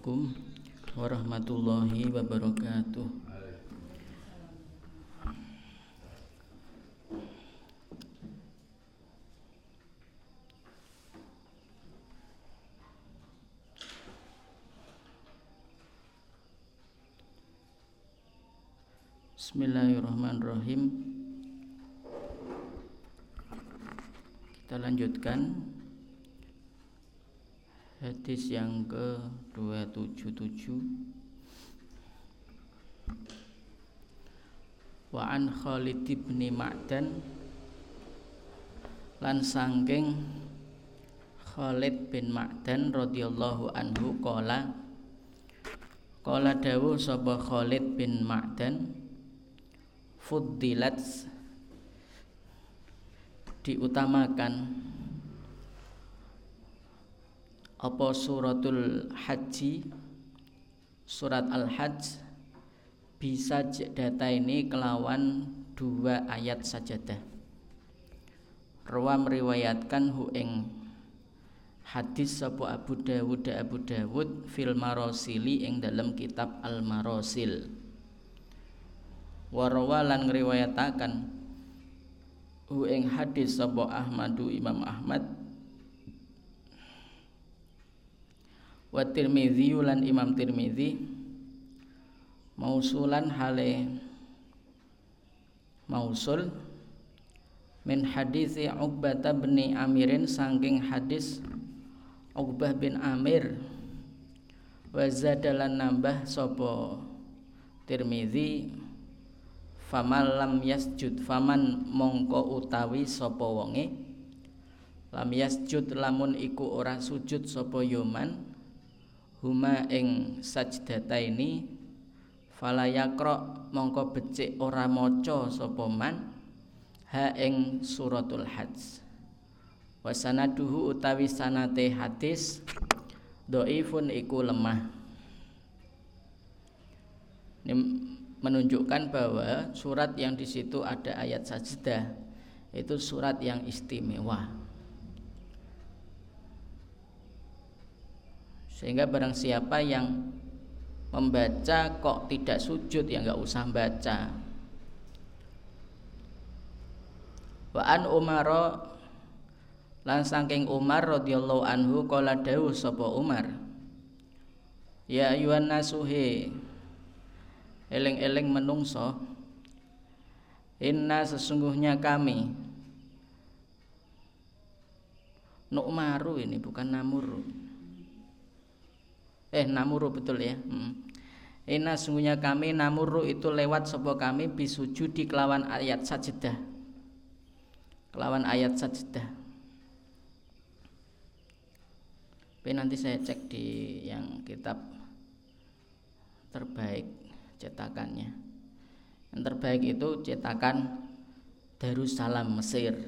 Assalamualaikum warahmatullahi wabarakatuh. Bismillahirrahmanirrahim. Kita lanjutkan Hadis yang ke-277 Wa an Khalid bin Ma'dan lan sangking Khalid bin Ma'dan radhiyallahu anhu qala Qala dawuh sapa Khalid bin Ma'dan fuddilat diutamakan apa suratul haji? Surat al-hajj bisa data ini kelawan dua ayat sajadah. Rawa meriwayatkan hu ing hadis sapa Abu Dawud Abu Dawud fil marosili ing dalam kitab al marosil warawa lan ngriwayataken hu ing hadis sapa Ahmadu Imam Ahmad wa Tirmidzi lan Imam Tirmidzi mausulan hale mausul min hadis Uqbah bin Amirin saking hadis Uqbah bin Amir. Wa zadalan nambah sapa Tirmidzi faman lam yasjud faman mongko utawi sapa wonge? Lam yasjud lamun iku ora sujud sapa yoman huma ing sajdata ini falayakro mongko becik ora maca sapa man ha ing suratul hajj. Wasanaduhu utawi sanate hadis doifun iku lemah. Ini menunjukkan bahwa surat yang di situ ada ayat sajdah itu surat yang istimewa Sehingga barang siapa yang membaca kok tidak sujud ya nggak usah baca. Wa an Umar lan saking Umar radhiyallahu anhu kala dawuh sapa Umar Ya ayuhan nasuhe eling-eling menungso Inna sesungguhnya kami Nukmaru ini bukan namuru eh namuru betul ya. Hmm. Ina sungguhnya kami namuru itu lewat sebuah kami bisuju di kelawan ayat sajadah. Kelawan ayat sajadah. Tapi nanti saya cek di yang kitab terbaik cetakannya. Yang terbaik itu cetakan Darussalam Mesir.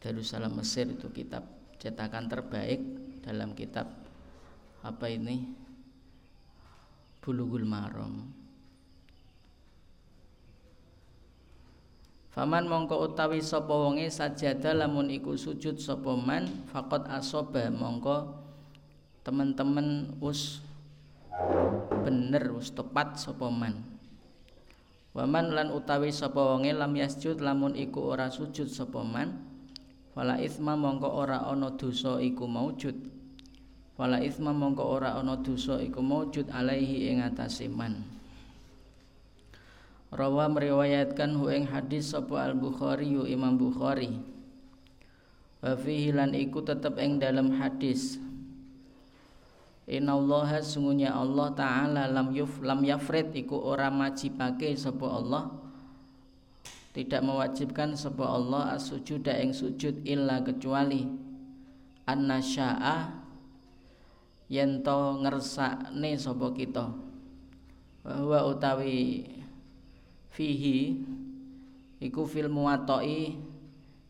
Darussalam Mesir itu kitab cetakan terbaik dalam kitab apa ini? Bulughul Maram. Faman mongko utawi sapa wonge sajada lamun iku sujud sapa man faqad asoba mongko teman-teman us bener us tepat sapa man. Waman lan utawi sapa wonge lam yasjud lamun iku ora sujud sapa man Wala isma mongko ora ana dosa iku maujud. Wala isma mongko ora ana dosa iku maujud alaihi ing atase man. Rawa meriwayatkan hu ing hadis sapa Al Bukhari yu Imam Bukhari. Wa fihi lan iku tetep ing dalam hadis. Inna Allah sungguhnya Allah Ta'ala lam yuf lam yafrid iku ora majibake sapa Allah tidak mewajibkan sapa Allah as-sujuda ing sujud illa kecuali annasya'a yen to ngersakne sapa kita. Bahwa utawi fihi iku fil muwattoi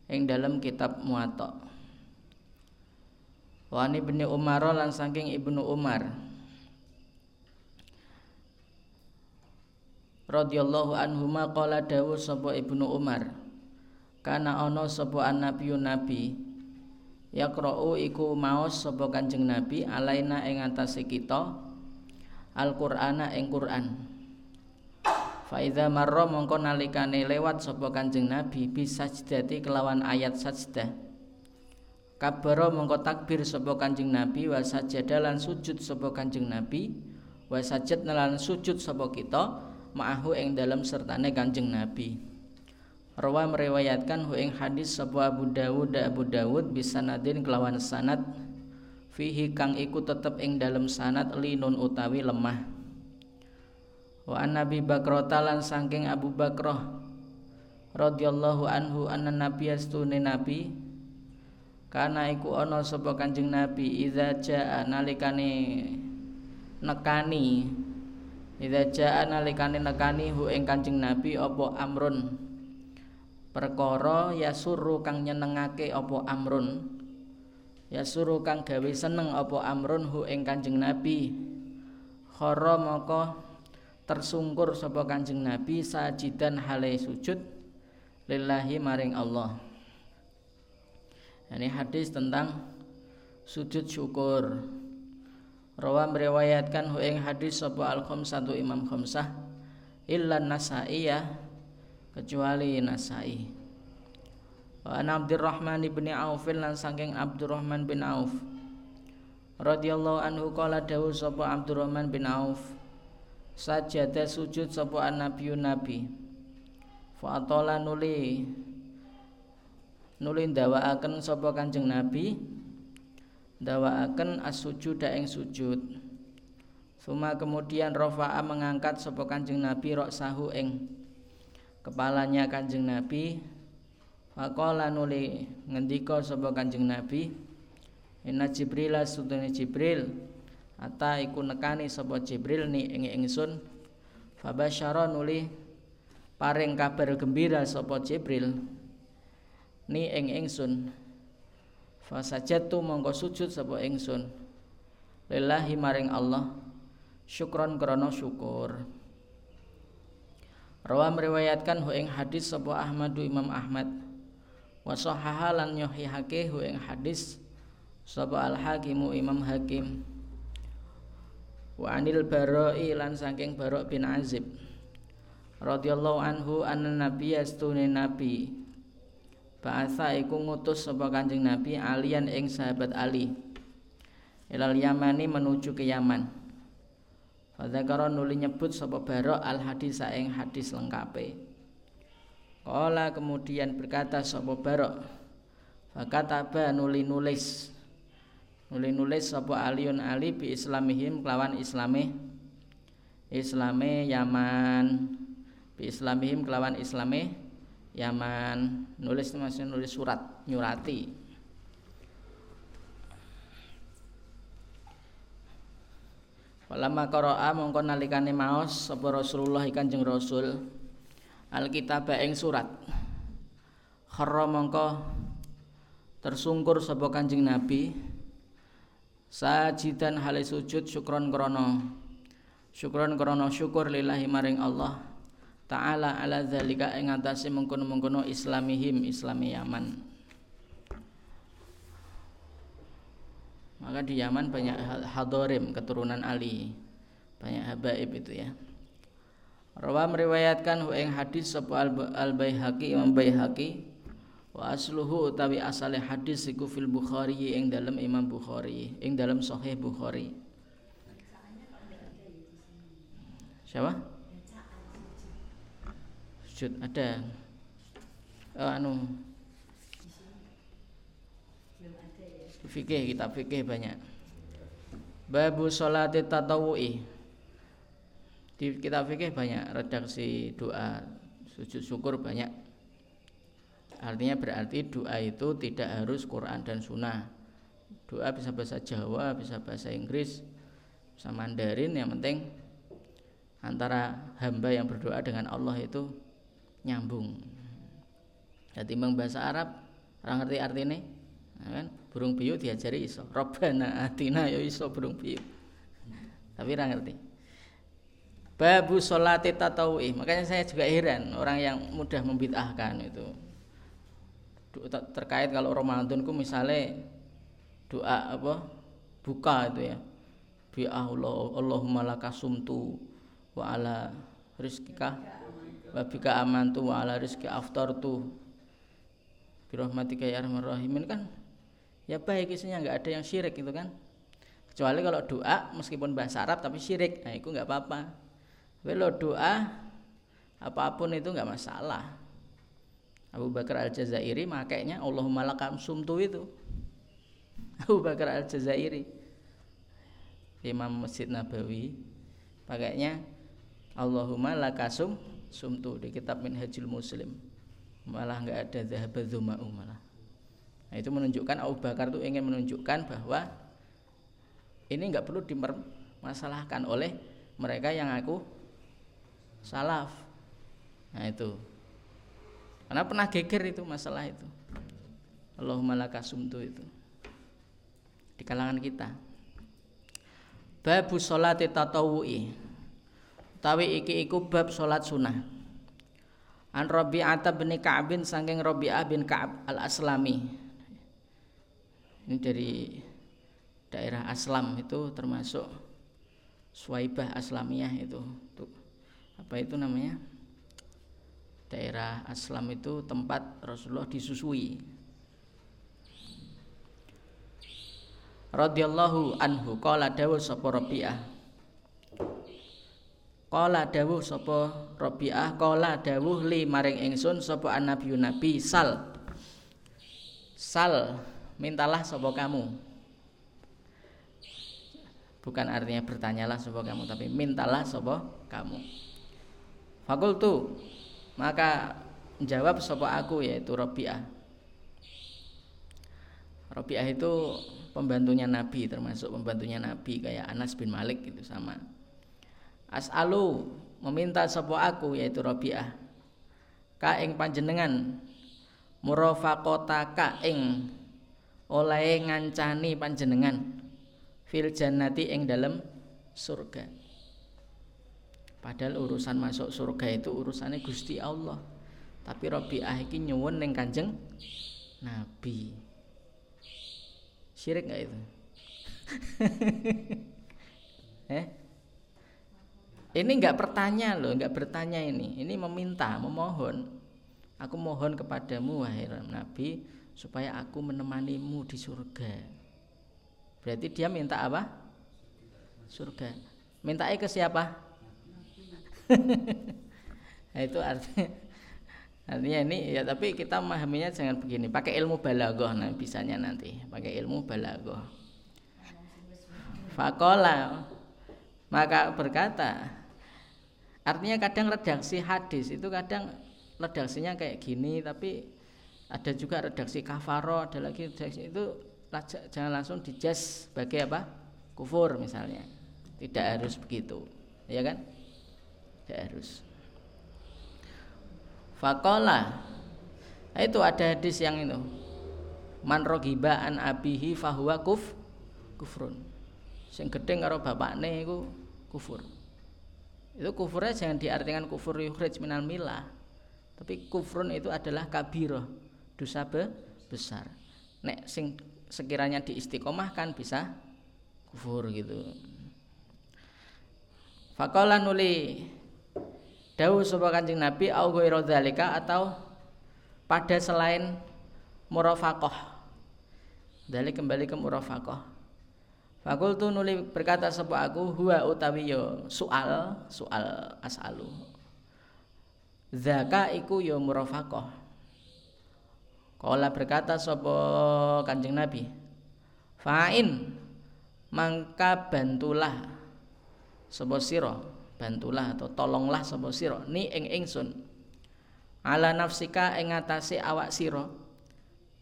ing dalam kitab muwatta wa ibnu Umar lan saking Ibnu Umar radhiyallahu anhuma qala dawu sapa Ibnu Umar kana ana sapa nabi nabi yaqra'u iku maos sapa Kanjeng Nabi alaina ing atase kita Al-Qur'ana ing Qur'an. Fa idza marra mongko nalikane lewat sapa Kanjeng Nabi bisa sajdati kelawan ayat sajdah. Kabara mongko takbir sapa Kanjeng Nabi wa sajada lan sujud sapa Kanjeng Nabi wa sajad lan sujud sapa kita ma'ahu ing dalam sertane Kanjeng Nabi Rawa meriwayatkan hu ing hadis sapa Abu Dawud Abu Dawud bisanadin kelawan sanad fihi kang iku tetep ing dalam sanad linun utawi lemah. Wa an Nabi Bakrata lan saking Abu Bakrah radhiyallahu anhu anna nabi astune nabi kana iku ana sapa Kanjeng Nabi idza jaa nalikane nekani idza jaa nalikane nekani hu ing Kanjeng Nabi apa amrun? Perkara yasuru kang nyenengake apa amrun? Yasuru kang gawe seneng apa amrun hu ing Kanjeng Nabi? Khara maka tersungkur sapa Kanjeng Nabi sajidan hale sujud lillahi maring Allah. Ini hadis tentang sujud syukur Rawa meriwayatkan hu hadis sapa al satu Imam khamsah illa nasaiyah kecuali Nasai. Wa an Abdurrahman bin Auf lan saking Abdurrahman bin Auf. Radhiyallahu anhu qala dawu sapa Abdurrahman bin Auf. Sajada sujud sapa an-nabiyyu nabi. Fa nuli nuli ndawaaken sapa Kanjeng Nabi ndawaaken as-sujuda ing sujud. Suma kemudian Rafa'a mengangkat sapa Kanjeng Nabi rok sahu ing kepalanya Kanjeng Nabi. Faqala nuli ngendika sapa Kanjeng Nabi Inna Jibril sutune Jibril ata iku nekani sapa Jibril ni ing ingsun? Fabasyara nuli paring kabar gembira sapa Jibril ni ing ingsun fasajatu mongko sujud sapa ingsun. Lillahi maring Allah syukron krana syukur. Rawa meriwayatkan hu ing hadis sapa Ahmadu Imam Ahmad. Wa sahaha lan nyahihake hu ing hadis sapa Al Hakimu Imam Hakim. Wa anil Bara'i lan saking Bara' bin Azib. Radhiyallahu anhu anna nabiy astune nabi Ba'atha iku ngutus sapa Kanjeng Nabi alian ing sahabat Ali. Ilal Yamani menuju ke Yaman. Fadzakara nuli nyebut sapa Barok al hadis ing hadis lengkape. Kala kemudian berkata sapa Barok Fakataba nuli nulis. Nuli nulis sapa Aliun Ali bi islamihim kelawan islame Islame Yaman. Bi islamihim kelawan islame Yaman. Nulis masih nulis surat nyurati. Walama qara'a mongko nalikane maos sapa Rasulullah Kanjeng Rasul. Alkitab ing surat. Kharra mongko tersungkur sapa Kanjeng Nabi. Sajidan hale sujud syukron krana syukron krana syukur lillahi maring Allah taala ala zalika ing atase mengkono-mengkono islamihim islami Yaman. Maka di Yaman banyak hadorim keturunan Ali, banyak habaib itu ya. Rawa meriwayatkan ing hadis sapa al Baihaqi Imam Baihaqi wa asluhu utawi asale hadis iku fil Bukhari ing dalam Imam Bukhari, ing dalam Sahih Bukhari. Siapa? Sujud ada. Oh, anu. Fikih kitab fikih banyak. Babu sholati tatawu'i di kitab fikih banyak redaksi doa sujud syukur banyak. Artinya berarti doa itu tidak harus Quran dan Sunnah. Doa bisa bahasa Jawa bisa bahasa Inggris bisa Mandarin yang penting antara hamba yang berdoa dengan Allah itu nyambung. Jadi bahasa Arab orang ngerti artinya kan? Burung piyu diajari iso. Robbana atina ya iso burung piyu tapi ora ngerti. Babu sholati tatawu'i makanya saya juga heran orang yang mudah membid'ahkan itu. Terkait kalau Ramadan ku misalnya doa apa? Buka itu ya. Bi Allah Allahumma laka sumtu wa ala rizkika wa bika amantu wa ala rizki aftartu. Bi rahmatika ya arhamar rahimin kan ya baik isinya nggak ada yang syirik itu kan. Kecuali kalau doa meskipun bahasa Arab tapi syirik. Nah itu nggak apa-apa. Kalau doa apa pun itu nggak masalah. Abu Bakar Al Jazairi makainya Allahumma lakam sumtu itu. Abu Bakar Al Jazairi Imam Masjid Nabawi pakainya Allahumma lakasum sumtu di kitab Minhajul Muslim. Malah nggak ada zahabadzuma'u malah. Nah itu menunjukkan Abu Bakar itu ingin menunjukkan bahwa ini nggak perlu dipermasalahkan oleh mereka yang aku salaf. Nah itu. Karena pernah geger itu masalah itu. Allahumma lakasumtu itu. Di kalangan kita. Babu sholati tatawu'i tawi iki iku bab sholat sunnah. An Rabi'ah bin Ka'bin saking Rabi'ah bin Ka'ab al-Aslami. Ini dari daerah Aslam itu termasuk Swaibah Aslamiyah itu. Apa itu namanya? Daerah Aslam itu tempat Rasulullah disusui. Radhiyallahu anhu qala dawuh sapa Rabi'ah Qala dawuh sapa Rabi'ah qala dawuh li maring ingsun sapa annabi nabi sal. Sal mintalah sapa kamu. Bukan artinya bertanyalah sopo kamu tapi mintalah sopo kamu. Fakultu maka jawab sopo aku yaitu Robiah Robiah itu pembantunya Nabi termasuk pembantunya Nabi kayak Anas bin Malik itu sama As'alu meminta sopo aku yaitu Robiah ka ing panjenengan murafaqata ka ing oleh ngancani panjenengan fil jannati ing dalam surga. Padahal urusan masuk surga itu urusannya Gusti Allah. Tapi Rabi'ah iki nyuwun ning Kanjeng Nabi. Syirik nggak itu? eh? Ini nggak bertanya loh, nggak bertanya ini. Ini meminta, memohon. Aku mohon kepadamu wahai Nabi supaya aku menemanimu di surga. Berarti dia minta apa? Surga. Minta ke siapa? nah, itu artinya artinya ini ya tapi kita memahaminya jangan begini pakai ilmu balagoh nah bisanya nanti pakai ilmu balagoh fakola maka berkata artinya kadang redaksi hadis itu kadang redaksinya kayak gini tapi ada juga redaksi kafaro ada lagi redaksi itu jangan langsung dijaz sebagai apa? Kufur misalnya. Tidak harus begitu ya kan? Tidak harus. Fakola nah, itu ada hadis yang itu. Man rogiba an abihi fahuwa kuf kufrun. Sing gedeng karo bapakne itu kufur. Itu kufurnya jangan diartikan kufur yukhrij minal milah tapi kufrun itu adalah kabiroh dosa besar. Nek sing sekiranya diistiqomahkan bisa kufur gitu. Fakola nuli Dawu sapa Kanjeng Nabi au atau pada selain murafakoh Dali kembali ke murafakoh Fakultu nuli berkata sapa aku huwa utawi yo soal soal asalu Zaka iku yo murafakoh Kala berkata sapa Kanjeng Nabi, "Fa'in mangka bantulah sapa sira, bantulah atau tolonglah sapa sira ni ing ingsun ala nafsika ing atase awak sira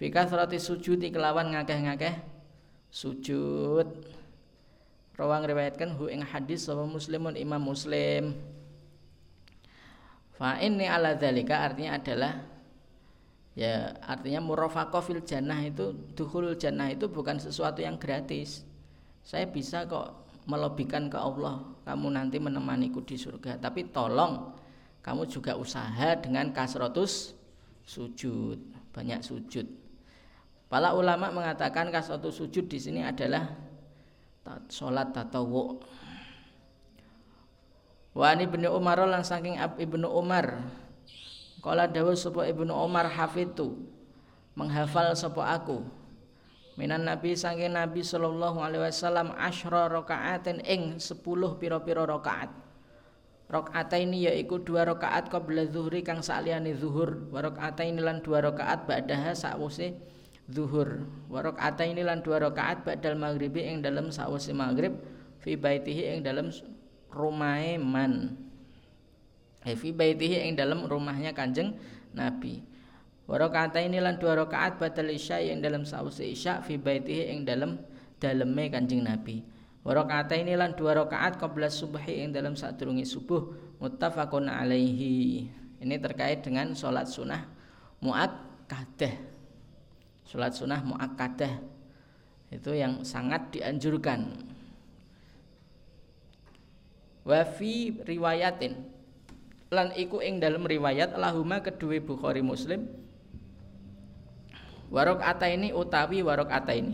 bikathrati sujudi kelawan ngakeh-ngakeh sujud." Rawang riwayatkan hu ing hadis sapa muslimun imam muslim. Fa ini ala dzalika artinya adalah ya artinya murafaqah fil jannah itu dukhul jannah itu bukan sesuatu yang gratis. Saya bisa kok melebihkan ke Allah kamu nanti menemaniku di surga. Tapi tolong kamu juga usaha dengan kasrotus sujud banyak sujud. Para ulama mengatakan kasatu sujud di sini adalah salat tatawu. Wa ani ibnu Umar lan saking ibnu Umar. Kala dawuh sapa ibnu Umar hafidtu menghafal sapa aku minan nabi saking nabi sallallahu alaihi wasallam asyra rakaatin ing 10 pira-pira rakaat ini yaiku dua rakaat qabla zuhri kang saliyane zuhur wa ini lan dua rakaat ba'daha sakwuse zuhur wa ini lan dua rakaat ba'dal maghribi ing dalem sakwuse maghrib fi baitihi ing dalem rumahe man eh, fi baitihi ing dalem rumahnya Kanjeng Nabi Wa ini lan dua rakaat batal isya yang dalam sausi isya fi baitihi yang dalam daleme Kanjeng Nabi. Wa ini lan dua rakaat qabla subhi dalam sadurunge subuh muttafaqun alaihi. Ini terkait dengan sholat sunnah muakkadah. Sholat sunnah muakkadah. Itu yang sangat dianjurkan. Wa fi riwayatin. Lan iku ing dalam riwayat lahuma kedua Bukhari Muslim. Warok ata ini utawi warok ata ini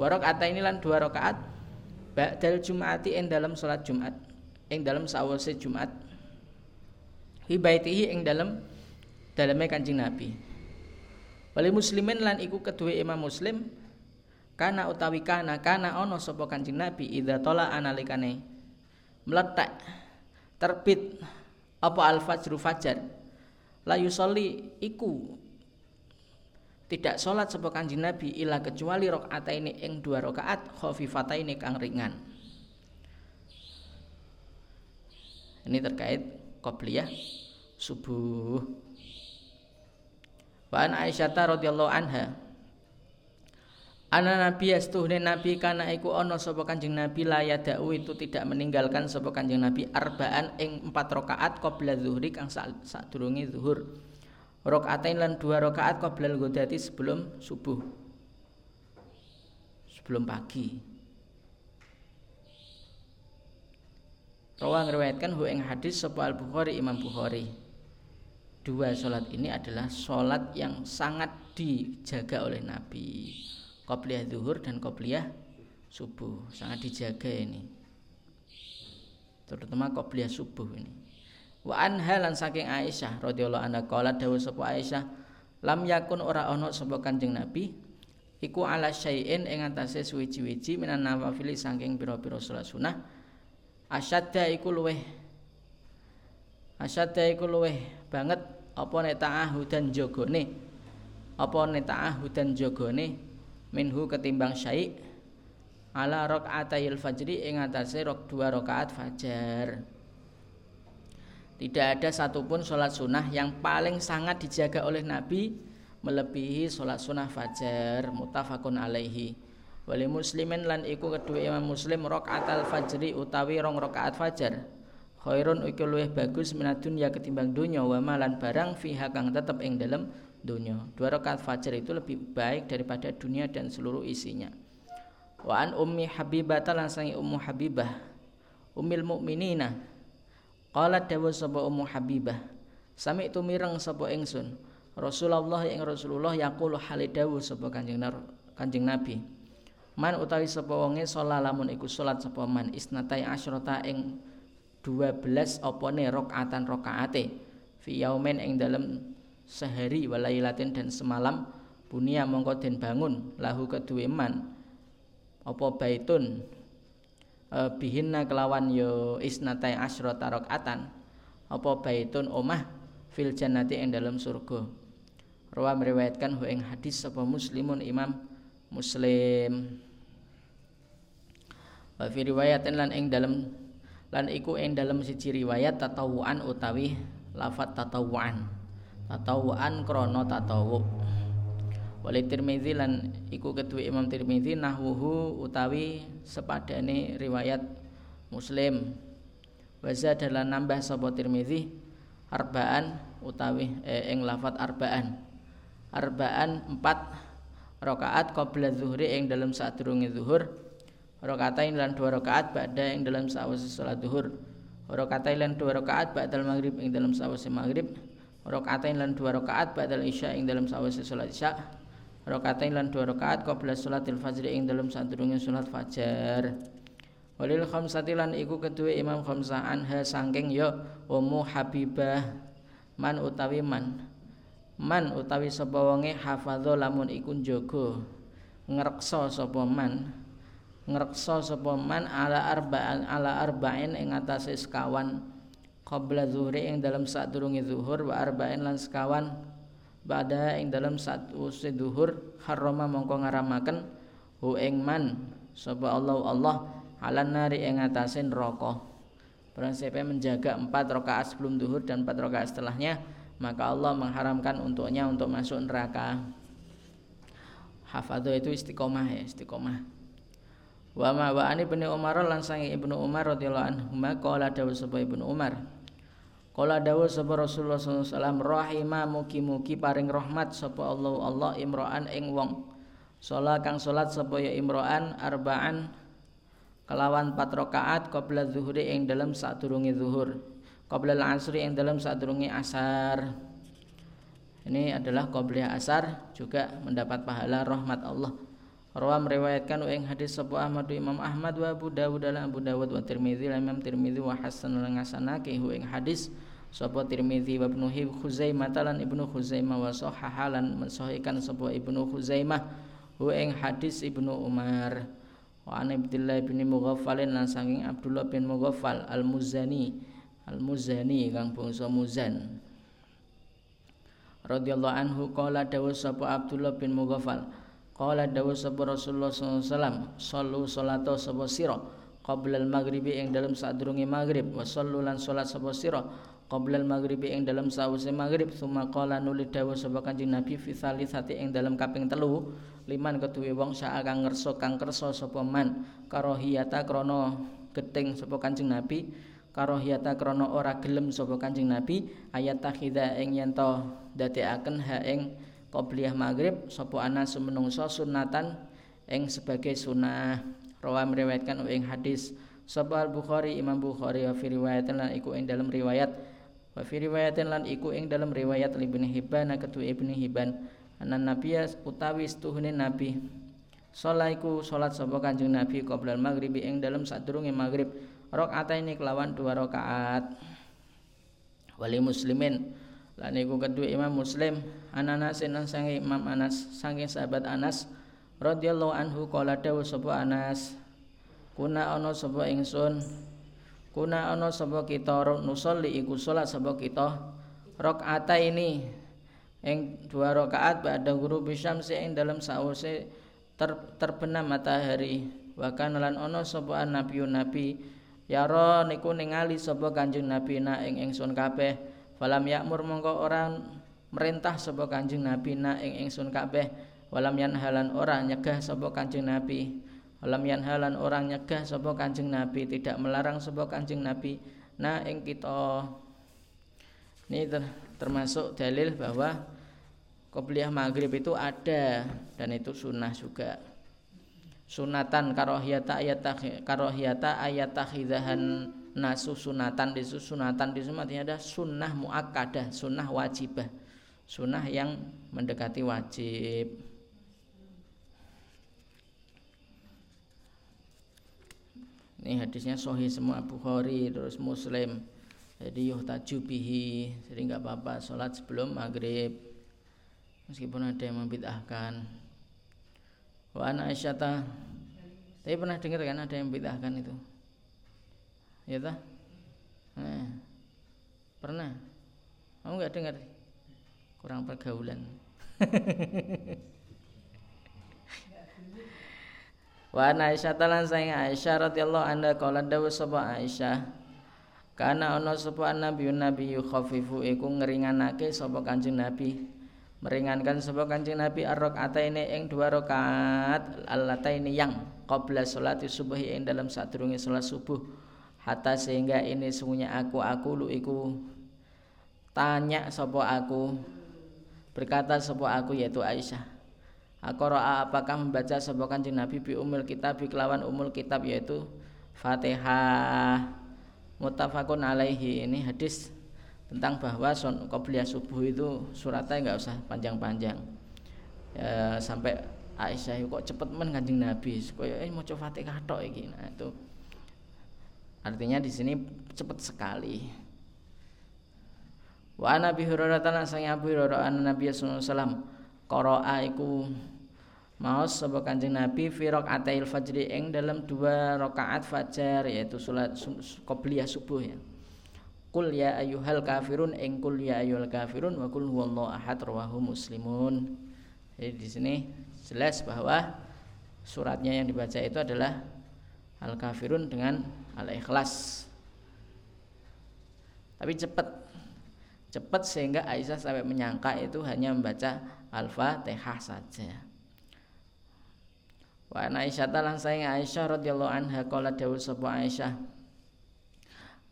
warok ata ini lan dua rakaat ba'dal jumati ing dalam salat Jumat ing dalam sawise Jumat. Hibaitihi ing dalam daleme Kanjeng Nabi Wali muslimin lan iku kedua imam muslim kana utawi kana kana ono sapa Kanjeng Nabi idza tola analikane meletak terbit apa al fajru fajar la yusolli iku tidak sholat sapa kanjeng Nabi ila kecuali rakaat ini ing dua rakaat khafifata ini kang ringan. Ini terkait qobliyah subuh. Wa an Aisyah radhiyallahu anha. Ana Nabi astuhne Nabi kana iku ana sapa Kanjeng Nabi la yadau itu tidak meninggalkan sapa Kanjeng Nabi arbaan ing empat rakaat qabla zuhri kang sadurunge zuhur. Rokaatain lan dua rokaat qoblal godati sebelum subuh. Sebelum pagi. Rawang ngeriwayatkan hu ing hadis sapa Al Bukhari Imam Bukhari. Dua sholat ini adalah sholat yang sangat dijaga oleh Nabi. Qobliyah zuhur dan qobliyah subuh sangat dijaga ini. Terutama qobliyah subuh ini. Wa anha lan saking Aisyah radhiyallahu anha qala dawuh sapa Aisyah lam yakun ora ana sapa Kanjeng Nabi iku ala syai'in ing atase suwi-wiji minan nawafil saking pira-pira salat sunah asyadda iku luweh asyadda iku luweh banget apa nek ta'ahudan jogone? Apa nek ta'ahudan jogone? Minhu ketimbang syai' ala rakaatayil fajri ing atase rok dua rakaat fajar. Tidak ada satupun sholat sunnah yang paling sangat dijaga oleh Nabi melebihi sholat sunnah fajar mutafakun alaihi. Wali muslimin lan iku kedua imam muslim rokaat al fajri utawi rong rokaat fajar khairun iku luwih bagus minat dunya ketimbang dunya wa malan barang fiha kang tetep ing dalam dunya dua rokaat fajar itu lebih baik daripada dunia dan seluruh isinya. Wa an ummi habibah lan sangi ummu habibah umil mukminina Qala dawa sapa Ummu Habibah Sami itu mireng sapa ingsun? Rasulullah ing Rasulullah yaqulu hale dawu sapa Kanjeng Kanjeng Nabi. Man utawi sapa wonge salat lamun iku salat sapa man isnatai asyrata ing 12 opone rakaatan rakaate. Fi yaumin ing dalem sehari walailatin dan semalam bunia mongko den bangun lahu kedue man. Apa baitun? Uh, bihinna kelawan yo isnatai asyrata rakaatan. Apa baitun omah fil jannati ing dalam surga? Rawa meriwayatkan hu ing hadis sapa muslimun imam muslim. Wa fi riwayatin lan ing dalam lan iku ing dalam siji riwayat tatawuan utawi lafat tatawuan tatawuan krono tatawu Wali Tirmizi lan iku kedua Imam Tirmizi nahwuhu utawi sepadane riwayat Muslim. Waza adalah nambah sapa Tirmizi arbaan utawi eh, ing lafat arbaan. Arbaan empat rakaat qabla zuhri ing dalam sadurunge zuhur. Rakaatain lan dua rakaat ba'da ing dalam sawise salat zuhur. Rakaatain lan dua rakaat ba'dal maghrib ing dalam sawise maghrib. Rakaatain lan dua rakaat ba'dal isya ing dalam sawise salat isya. Rakaatain lan dua rakaat qabla salatil fajri ing dalam sadurunge salat fajar. Walil khamsati lan iku kedua Imam Khamsah anha sangking ya Ummu Habibah. Man utawi man. Man utawi sapa wonge hafadho lamun iku njaga ngreksa sapa man ngreksa sapa man ala arba'an ala arba'in ing atase sekawan. Qabla zuhri ing dalam sadurunge zuhur wa arba'in lan sekawan. Ba'da ing dalam saat usai zuhur harrama mongko ngaramaken hu ing man. Sapa Allah Allah alan nari ing atase neraka. Siapa menjaga empat rakaat sebelum duhur dan empat rakaat setelahnya maka Allah mengharamkan untuknya untuk masuk neraka. Hafadho itu istiqomah ya istiqomah wa ma wa ani ibnu Umar lan sangi ibnu Umar radhiyallahu anhu ma qala dawu sapa ibnu Umar. Qala dawu sapa Rasulullah sallallahu alaihi wasallam rahima mugi-mugi paring rahmat sapa Allah Allah imro'an ing wong. Salat kang salat sapa ya imro'an arba'an kelawan 4 rakaat qabla zuhri ing dalam sadurunge zuhur qabla al-asri ing dalam sadurunge asar. Ini adalah qabliyah asar juga mendapat pahala rahmat Allah Rawa meriwayatkan ing hadis sapa Ahmad Imam Ahmad wa Abu Dawud dalam Abu Dawud wa Tirmizi Imam Tirmizi wa Hasan lan ngasanake ing hadis sapa Tirmizi wa Ibnu Khuzaimah lan Ibnu Khuzaimah wa sahahalan mensahihkan sapa Ibnu Khuzaimah hu ing hadis Ibnu Umar. Wa an Abdullah bin Mughaffal lan saking Abdullah bin Mughaffal al-Muzani al-Muzani kang bangsa Muzan. Radhiyallahu anhu qala dawu sapa Abdullah bin Mughaffal qala dawu sapa Rasulullah sallallahu alaihi wasallam sallu salata sapa sira? Qabla al-maghribi ing dalam sadurunge maghrib wa sallu lan salat sapa sira? Qabla al-maghribi ing dalam sause maghrib summa qala nuli dawu sapa Kanjeng Nabi fi salisati ing dalam kaping telu liman keduwe wong sak kang ngerso kang kersa sapa man. Karohiyata krana geting sapa Kanjeng Nabi karohiyata krana ora gelem sapa Kanjeng Nabi ayat takhidha ing yen to dadekaken ha ing qobliyah maghrib sapa ana sumenungsa sunatan ing sebagai sunah. Rawa meriwayatkan ing hadis. Sapa Al Bukhari Imam Bukhari wa fi riwayatin lan iku ing dalam riwayat. Wa fi riwayatin lan iku ing dalam riwayat Ibnu Hibban ketua Ibnu Hibban. Anan nabiya utawi setuhune nabi. Salat iku salat sapa Kanjeng Nabi qoblal maghribi ing dalam sadurunge maghrib. Rakaat ini kelawan dua rakaat. Wali muslimin lan iku kedua Imam Muslim Ananas lan sange Imam Anas sange sahabat Anas radhiyallahu anhu qala dawu sapa Anas kuna ana sapa ingsun? Kuna ana sapa kita nusolli iku salat sapa kita? Rakaat ini ing dua rakaat ba'da guru bisyamsi ing dalam sause ter, terbenam matahari. Wa kana lan ana sapa nabi nabi yara niku ningali sapa kanjeng nabi na ing ingsun kabeh falam yakmur mongko orang merintah sapa kanjeng nabi na ing ingsun kabeh. Walam yanhalan orang nyegah sapa kanjeng nabi. Walam yanhalan orang nyegah sapa kanjeng nabi. Tidak melarang sapa kanjeng nabi na ing kita. Ini termasuk dalil bahwa Qobliyah maghrib itu ada dan itu sunnah juga. Sunatan karohiyata ayat karohiyata ayat takhidahan nasu sunatan di sunatan di artinya ada sunnah muakkadah, sunnah wajibah, sunnah yang mendekati wajib. Ini hadisnya sohi semua Bukhari terus Muslim. Jadi yuhtaju bihi, jadi nggak apa-apa sholat sebelum maghrib meskipun ada yang membid'ahkan wa ana aisyata. Tapi pernah dengar kan ada yang membid'ahkan itu? Ya tak nah, pernah? Kamu nggak dengar? Kurang pergaulan. Wa ana Aisyah talan sayang Aisyah radhiyallahu anha qala dawu sapa Aisyah. Kana ana sapa nabi nabi yukhafifu iku ngeringanake sapa Kanjeng Nabi meringankan sebab kanjeng Nabi arok ini ing dua rakaat ini yang qabla salati subuh ing dalam sadurunge salat subuh. Hatta sehingga ini sungguhnya aku aku lu iku tanya sapa aku berkata sapa aku yaitu Aisyah. Aku roa apakah membaca sapa kanjeng Nabi bi umul kitab bi kelawan umul kitab yaitu Fatihah. Mutafakun alaihi. Ini hadis tentang bahwa qobliyah subuh itu suratnya nggak usah panjang-panjang. Ya, sampai Aisyah kok cepet men Kanjeng Nabi. Koyo eh maca Fatihah tok iki. Nah itu. Artinya di sini cepet sekali. Wa Nabi Hurairah tan sang Abu Hurairah an Nabi sallallahu alaihi wasallam qara'a iku maos Kanjeng Nabi fi rakaatail fajri ing dalam dua rakaat fajar yaitu salat qobliyah subuh ya. Kul ya ayyuhal kafirun ing kul ya ayyuhal kafirun wa kul huwallahu ahad rawahu muslimun. Jadi di sini jelas bahwa suratnya yang dibaca itu adalah al kafirun dengan al ikhlas. Tapi cepat cepat sehingga Aisyah sampai menyangka itu hanya membaca Al-Fatihah saja. Wa Aisyah talan sayang Aisyah radhiyallahu anha qala dawuh sapa Aisyah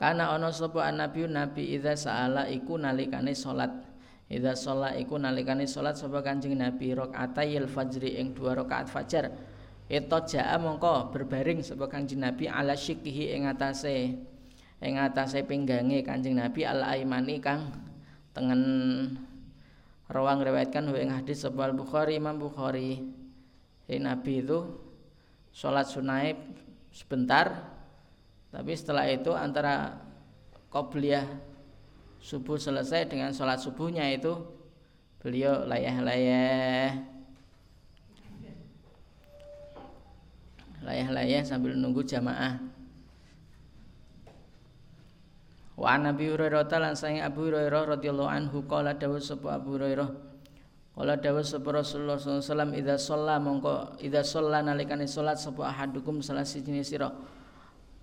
Karena ana sapa nabi nabi idza saala iku nalikane salat. Idza sholat iku nalikane salat sapa Kanjeng Nabi rakaatayil fajri ing dua rakaat fajar. Ito jaa mongko berbaring sapa Kanjeng Nabi ala syikihi ing atase ing atase pinggange Kanjeng Nabi al aimani kang tengen. Rawang riwayatkan ing hadis sebal Bukhari Imam Bukhari. Jadi Nabi itu sholat sunaib sebentar tapi setelah itu antara qobliyah subuh selesai dengan sholat subuhnya itu beliau layah-layah. Layah-layah sambil nunggu jamaah. Wa Nabi Hurairah lan sange Abu Hurairah radhiyallahu anhu qala dawu sapa Abu Hurairah. Qala dawu sapa Rasulullah sallallahu alaihi wasallam idza shalla mongko idza shalla nalikane salat sapa ahadukum salah siji sira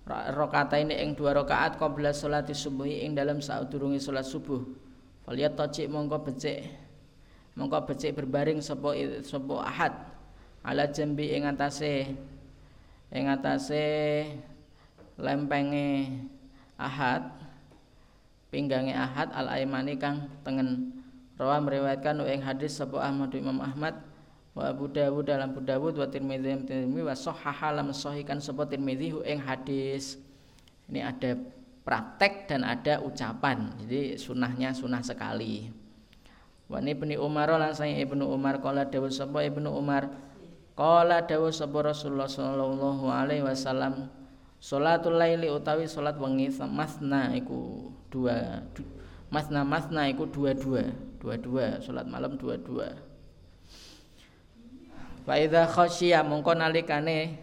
rakaataine ing dua rakaat qabla salati subuhi ing dalam saudurunge salat subuh. Faliyat tajik mongko becik mongko becik berbaring sapa sapa ahad. Ala jambi ing atase ing atase lempenge ahad pinggangi Ahad al Aimani kang tengen. Rawa meriwayatkan ing hadis sapa Ahmad Imam Ahmad wa Abu Dawud dalam Abu Dawud wa Tirmidzi Tirmidzi wa sahaha lam sahihkan sapa Tirmidzi ing hadis. Ini ada praktek dan ada ucapan. Jadi sunahnya sunah sekali. Wa ibni Umar lan saya ibnu Umar kala dawuh sapa ibnu Umar? Kala dawuh sapa Rasulullah sallallahu alaihi wasallam Salatul laili utawi salat wengi masna iku dua masna masna iku dua dua dua dua salat malam dua dua Faida khasyiya mongko nalikane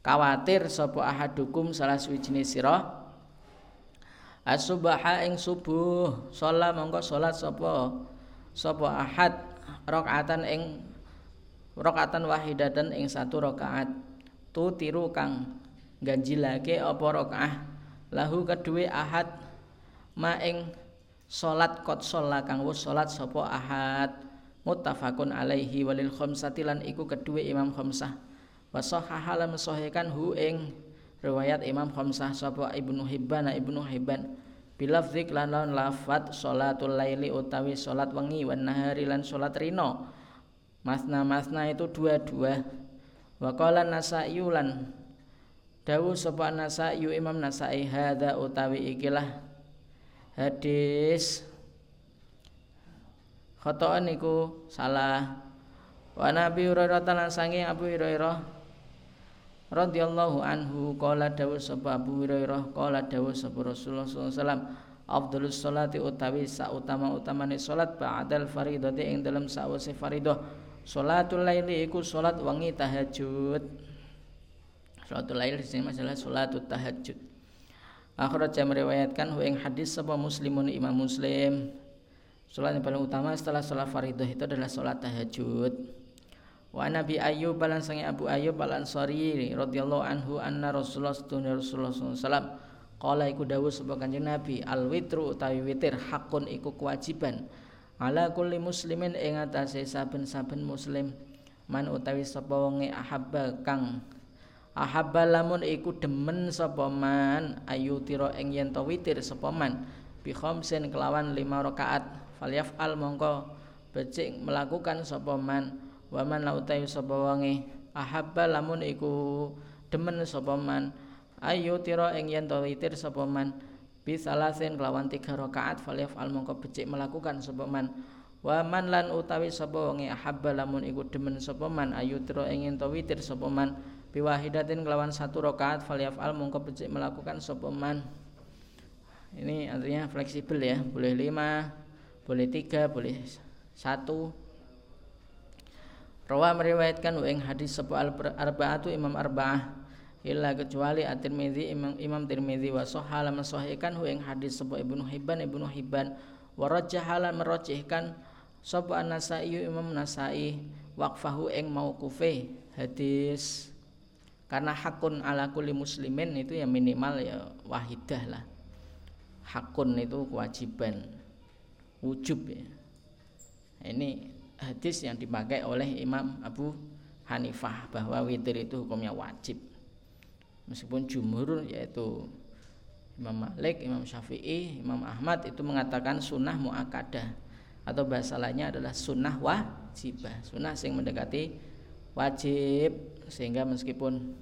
kawatir sapa ahadukum salah suwijine sira. As-subaha ing subuh salat mongko salat sapa sapa ahad rakaatan ing rakaatan wahidatan ing satu rakaat. Tu tiru kang ganjilake apa rakaah? Lahu kedue ahad ma ing salat kot sholat kang wis salat sapa ahad muttafaqun alaihi walil khamsati lan iku kedue Imam Khamsah wa sahaha lam sahihkan hu ing riwayat Imam Khamsah sapa Ibnu Hibban Ibnu Hibban. Bilafzik lan lan lafat salatul laili utawi salat wengi wan nahari lan salat rino masna masna itu dua-dua. Wa qala nasaiulan Dawu sapa Nasai Imam Nasai hadza utawi ikilah hadis khotoan niku salah wa Nabi Hurairah lan sange Abu Hurairah radhiyallahu anhu qala dawu sapa Abu Hurairah qala dawu sapa Rasulullah sallallahu alaihi wasallam afdhalus sholati utawi sautama utamane salat ba'dal faridati ing dalam sawise faridah salatul laili iku salat wengi tahajud Salatul lail di sini masalah salatul tahajud. Akhirat saya meriwayatkan ing hadis sebuah muslimun imam muslim. Salat yang paling utama setelah salat faridah itu adalah salat tahajud. Wa Nabi Ayyub balan sangi Abu Ayyub al Ansari radhiyallahu anhu anna Rasulullah sallallahu alaihi wasallam qala iku dawuh sapa Kanjeng Nabi al witru utawi witir hakun iku kewajiban ala kulli muslimin ing atase saben-saben muslim. Man utawi sapa wonge ahabba kang ahabba lamun iku demen sapa man ayu tira ing yen to witir sapa man bi khamsin kelawan lima rakaat falyafal mongko becik melakukan sapa man. Wa man lautai sapa wangi ahabba lamun iku demen sapa ayu tira ing yen to witir sapa man. Bi salasin kelawan tiga rakaat falyafal mongko becik melakukan sapa man. Wa man lan utawi sapa wonge ahabba lamun iku demen sapa man. Ayutro ingin to witir sapa man. Biwahidatin kelawan satu rakaat falyafal mongko becik melakukan sapa man. Ini artinya fleksibel ya boleh lima boleh tiga boleh satu. Rawa meriwayatkan ing hadis sapa al-arba'atu imam arba'ah. Illa kecuali at-Tirmizi imam Imam Tirmizi wa sahhala mensahihkan ing hadis sapa Ibnu Hibban Ibnu Hibban. Wa rajjahala merajihkan sapa An-Nasai Imam Nasai. Waqfahu ing mauqufe hadis. Karena hakun ala kulli muslimin itu ya minimal ya wahidah lah. Hakun itu kewajiban wujub ya. Ini hadis yang dipakai oleh Imam Abu Hanifah bahwa witir itu hukumnya wajib. Meskipun jumhur yaitu Imam Malik, Imam Syafi'i, Imam Ahmad itu mengatakan sunnah muakadah. Atau bahasa lainnya adalah sunnah wajibah. Sunnah yang mendekati wajib. Sehingga meskipun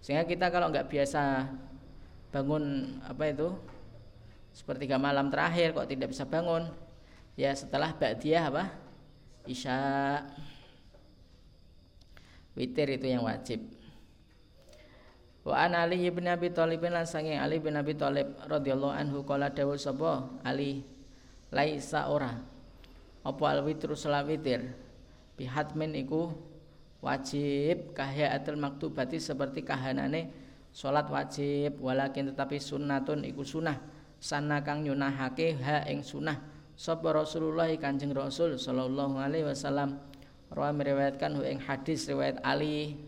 sehingga kita kalau nggak biasa bangun apa itu sepertiga malam terakhir kok tidak bisa bangun ya setelah ba'diyah apa? Isya. Witir itu yang wajib. Wa an Ali bin Abi Thalib lan sanging Ali bin Abi Thalib radhiyallahu anhu kala dawuh sapa? Ali laisa ora. Apa al witru salat witir bihatmin iku wajib kahyatul maktubati seperti kahanane salat wajib walakin tetapi sunnatun iku sunnah. Sana kang nyunahake ha ing sunnah sapa Rasulullah Kanjeng Rasul sallallahu alaihi wasallam? Rawa meriwayatkan ing hadis riwayat Ali.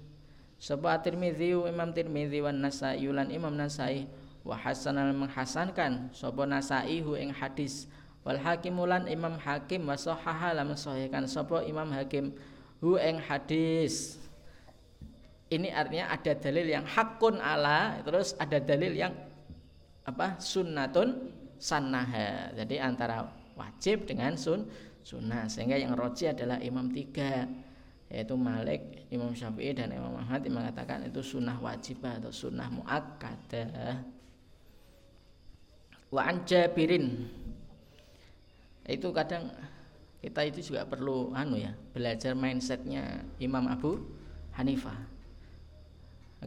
Sapa Tirmizi Imam Tirmizi wan Nasai lan Imam Nasai. Wa hasanal menghasankan sapa Nasai hu ing hadis. Wal Hakim lan Imam Hakim wa sahaha lan sahihkan sapa Imam Hakim hu ing hadis. Ini artinya ada dalil yang hakun ala terus ada dalil yang apa? Sunnatun sannaha jadi antara wajib dengan sun sunnah. Sehingga yang roji adalah imam tiga yaitu Malik, Imam Syafi'i dan Imam Ahmad yang mengatakan itu sunnah wajib atau sunnah muakkadah. Wa an Jabirin. Itu kadang kita itu juga perlu anu ya belajar mindsetnya Imam Abu Hanifah.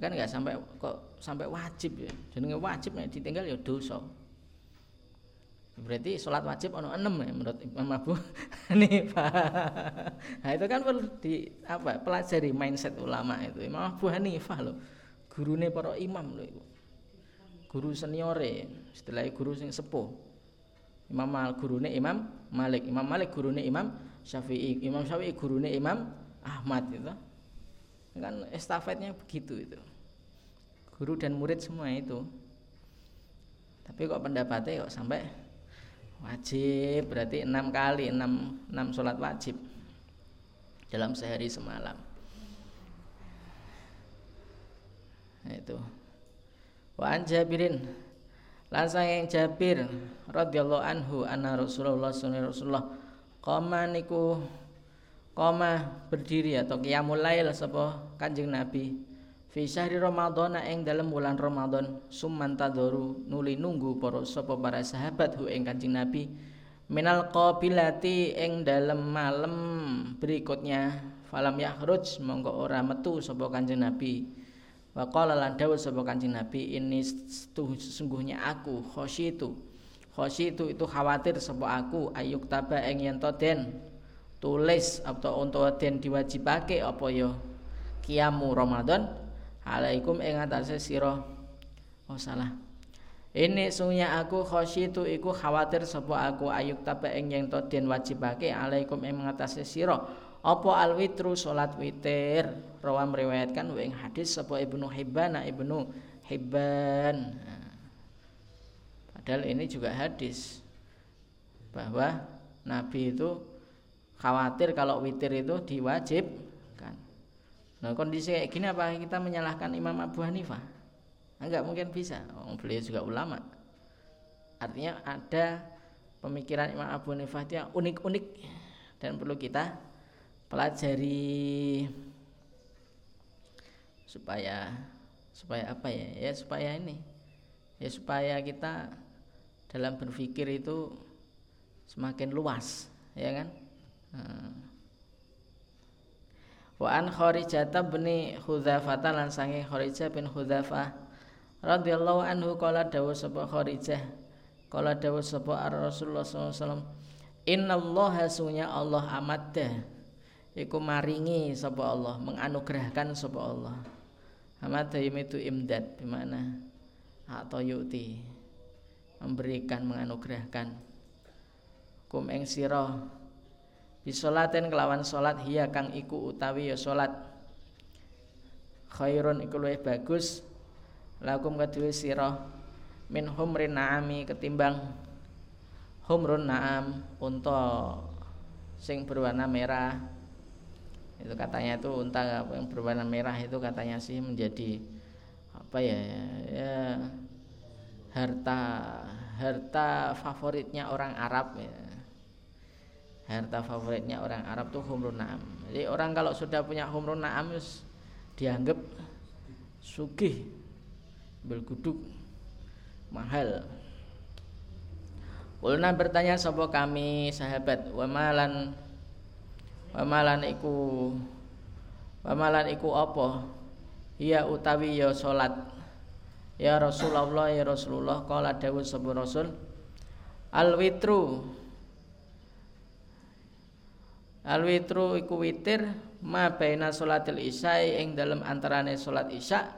Kan nggak sampai kok sampai wajib ya. Jadi wajib nih ditinggal ya dosa Berarti sholat wajib ono enam ya menurut Imam Abu Hanifah. Nah itu kan perlu di apa pelajari mindset ulama itu. Imam Abu Hanifah loh, gurune para imam loh itu. Guru seniore, setelah guru sing sepuh. Imam Mal gurune Imam Malik, Imam Malik gurune Imam Syafi'i, Imam Syafi'i gurune Imam Ahmad itu. Kan estafetnya begitu itu. Guru dan murid semua itu. Tapi kok pendapatnya kok sampai wajib berarti enam kali enam enam sholat wajib dalam sehari semalam. Nah, itu. Wa an Jabirin lan yang Jabir radhiyallahu anhu anna Rasulullah sallallahu Rasulullah qama niku qama berdiri atau qiyamul lail Kanjeng Nabi fi syahri Ramadan ing dalam bulan Ramadan summan tadoru nuli nunggu para sapa para sahabat hu ing Kanjeng Nabi. Minal qabilati ing dalam malam berikutnya falam yakhruj monggo ora metu sapa Kanjeng Nabi. Wa qala lan dawuh sapa Kanjeng Nabi ini sesungguhnya aku khosyitu khosyitu itu khawatir sapa aku ayuk taba ing yen den? Tulis atau untuk den diwajibake apa ya? Kiamu Ramadan alaikum ing atase sira. Oh salah. Ini sungnya aku khosyitu iku khawatir sapa aku. Ayuk tabe ing yen to den wajibake. Alaikum ing ngatasé sira. Apa alwitru? Salat witir. Rawa meriwayatkan ing hadis sapa Ibnu Hibban Ibnu Hibban. Padahal ini juga hadis bahwa Nabi itu khawatir kalau witir itu diwajib Nah kondisi kayak gini apa kita menyalahkan Imam Abu Hanifah? Enggak mungkin bisa. Oh, beliau juga ulama. Artinya ada pemikiran Imam Abu Hanifah itu yang unik-unik dan perlu kita pelajari supaya supaya apa ya? Ya supaya ini. Ya supaya kita dalam berpikir itu semakin luas, ya kan? Wa an Kharijah bin Hudzafah lan sange Kharijah bin Hudzafah radhiyallahu anhu kala dawuh sapa Kharijah kala dawuh sapa Rasulullah sallallahu alaihi wasallam innallaha sunya Allah amadda iku maringi sapa Allah menganugerahkan sapa Allah. Amadda itu imdad bimana atau yuti memberikan menganugerahkan. Kum ing sira bisolaten kelawan salat hiya kang iku utawi ya salat khairun iku luwih bagus. Lakum kedue sira min humrin naami ketimbang humrun naam unta sing berwarna merah. Itu katanya itu unta yang berwarna merah itu katanya sih menjadi apa ya ya harta harta favoritnya orang Arab ya harta favoritnya orang Arab tuh humrun na'am. Jadi orang kalau sudah punya humrun na'am dianggap sugih belguduk mahal. Ulna bertanya sapa kami sahabat? Wamalan wamalan iku wamalan iku apa? Ya utawi ya salat ya Rasulullah ya Rasulullah kala dawuh sapa Rasul al witru Al witru iku witir ma baina salatil isya ing dalam antarane salat isya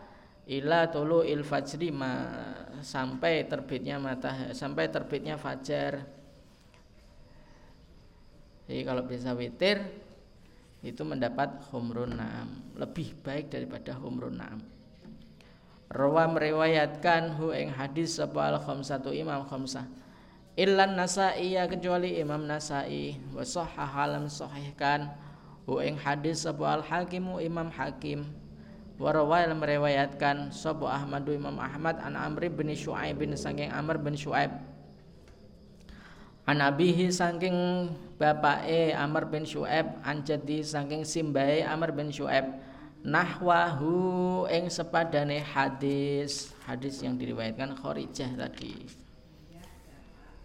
ila tulu il fajri ma sampai terbitnya matahari sampai terbitnya fajar. Jadi kalau bisa witir itu mendapat humrun naam lebih baik daripada humrun naam. Rawa meriwayatkan hu ing hadis sapa al khamsatu imam khamsah Illan Nasai ya kecuali Imam Nasai. Wa halam sahihkan. Hu hadis sapa al hakimu Imam Hakim. Wa rawal meriwayatkan sapa Ahmadu Imam Ahmad an Amr bin Syuaib bin saking Amr bin Syuaib an abihi saking bapake Amr bin Syuaib an jadi saking simbahe Amr bin Syuaib nahwahu ing sepadane hadis. Hadis yang diriwayatkan Kharijah tadi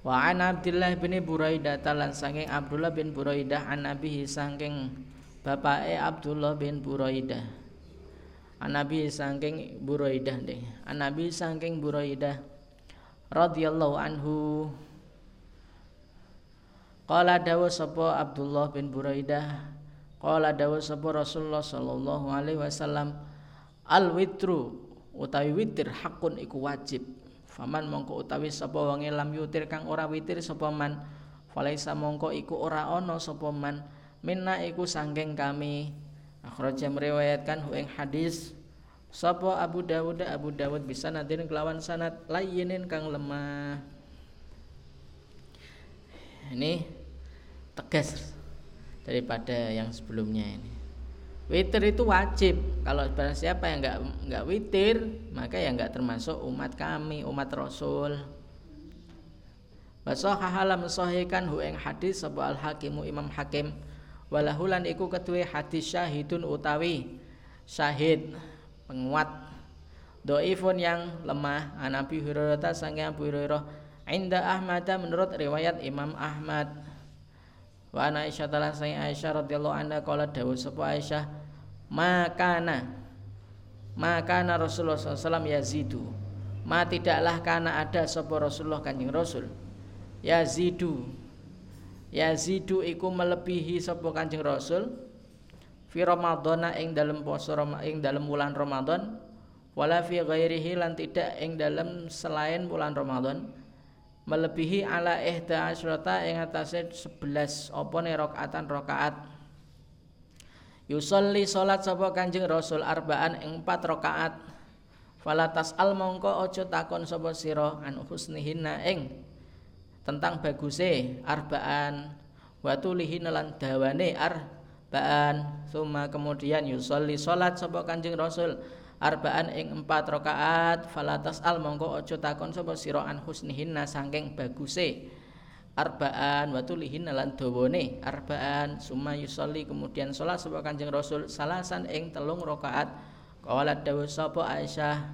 Wa an Abdullah bin Buraidah talan saking Abdullah bin Buraidah an Nabi saking bapake Abdullah bin Buraidah. An Nabi saking Buraidah deh. An Nabi saking Buraidah radhiyallahu anhu Qala dawu sapa Abdullah bin Buraidah Qala dawu sapa Rasulullah sallallahu alaihi wasallam Al witru utawi witir hakun iku wajib Faman mongko utawi sapa wonge lam yutir kang ora witir sapa man. Falaisa mongko iku ora ana sapa man. Minna iku sanggeng kami. Akhraja meriwayatkan hu ing hadis sapa Abu Dawud Abu Dawud bisa nadin kelawan sanad layinin kang lemah. Ini tegas daripada yang sebelumnya ini Witir itu wajib. Kalau barang siapa yang nggak nggak witir, maka ya nggak termasuk umat kami, umat Rasul. Sohikan hu ing hadis sebuah al hakimu imam hakim walahulan iku ketui hadis syahidun utawi syahid penguat doifun yang lemah anabi Hurairah sangnya Abu Hurairah Inda Ahmad menurut riwayat Imam Ahmad Wa ana Aisyah taala sayyi Aisyah radhiyallahu anha qala dawuh sapa Aisyah makana. Makana Rasulullah SAW yazidu. Ma tidaklah karena ada sapa Rasulullah kanjeng Rasul. Yazidu. Yazidu iku melebihi sapa kanjeng Rasul fi Ramadhana ing dalam poso ing dalam bulan Ramadan wala fi ghairihi lan tidak ing dalam selain bulan Ramadan melebihi ala ihda asyrata ing atase 11 apa ne rakaatan rakaat yusolli salat sapa Kanjeng Rasul arbaan ing 4 rakaat. Fala tasal mongko aja takon sapa sira an husnihinna ing tentang baguse arbaan. Wa tulihin dawane arbaan. Summa kemudian yusolli salat sapa Kanjeng Rasul arbaan ing empat rakaat. Falatas al mongko ojo takon sapa sira an husnihinna saking baguse arbaan wa tulihinna lan dawane arbaan. Summa yusolli kemudian salat sapa Kanjeng Rasul salasan ing telung rakaat. Qala dawu sapa Aisyah?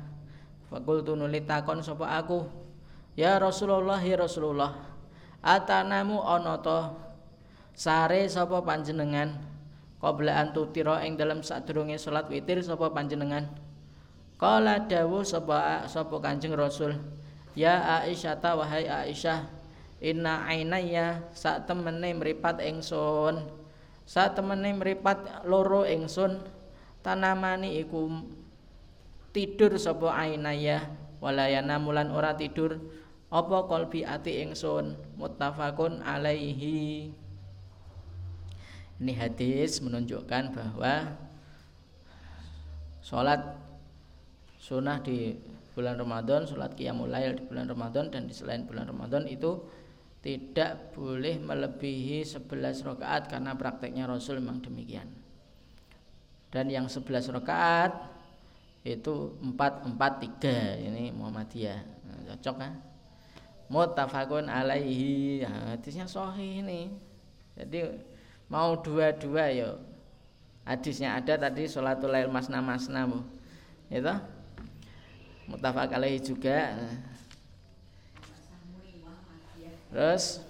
Fakultu nuli takon sapa aku? Ya Rasulullah ya Rasulullah atanamu ana to sare sapa panjenengan? Qabla antutira ing dalam sadurunge salat witir sapa panjenengan? Kala dawuh sapa sapa Kanjeng Rasul? Ya Aisyah wahai Aisyah inna ainaya sak temene mripat ingsun sak temene mripat loro ingsun tanamani iku tidur sapa ainaya. Walayana mulan ora tidur. Apa kolbi ati ingsun muttafaqun alaihi. Ini hadis menunjukkan bahwa sholat sunnah di bulan Ramadan, sholat qiyamul lail di bulan Ramadan dan di selain bulan Ramadan itu tidak boleh melebihi 11 rakaat karena prakteknya Rasul memang demikian. Dan yang 11 rakaat itu 4 4 3 ini Muhammadiyah. Cocok kan? Muttafaqun alaihi. Hadisnya sahih ini. Jadi mau dua-dua ya. Hadisnya ada tadi sholatul lail masna masna bu. Itu mutafak alaihi juga terus?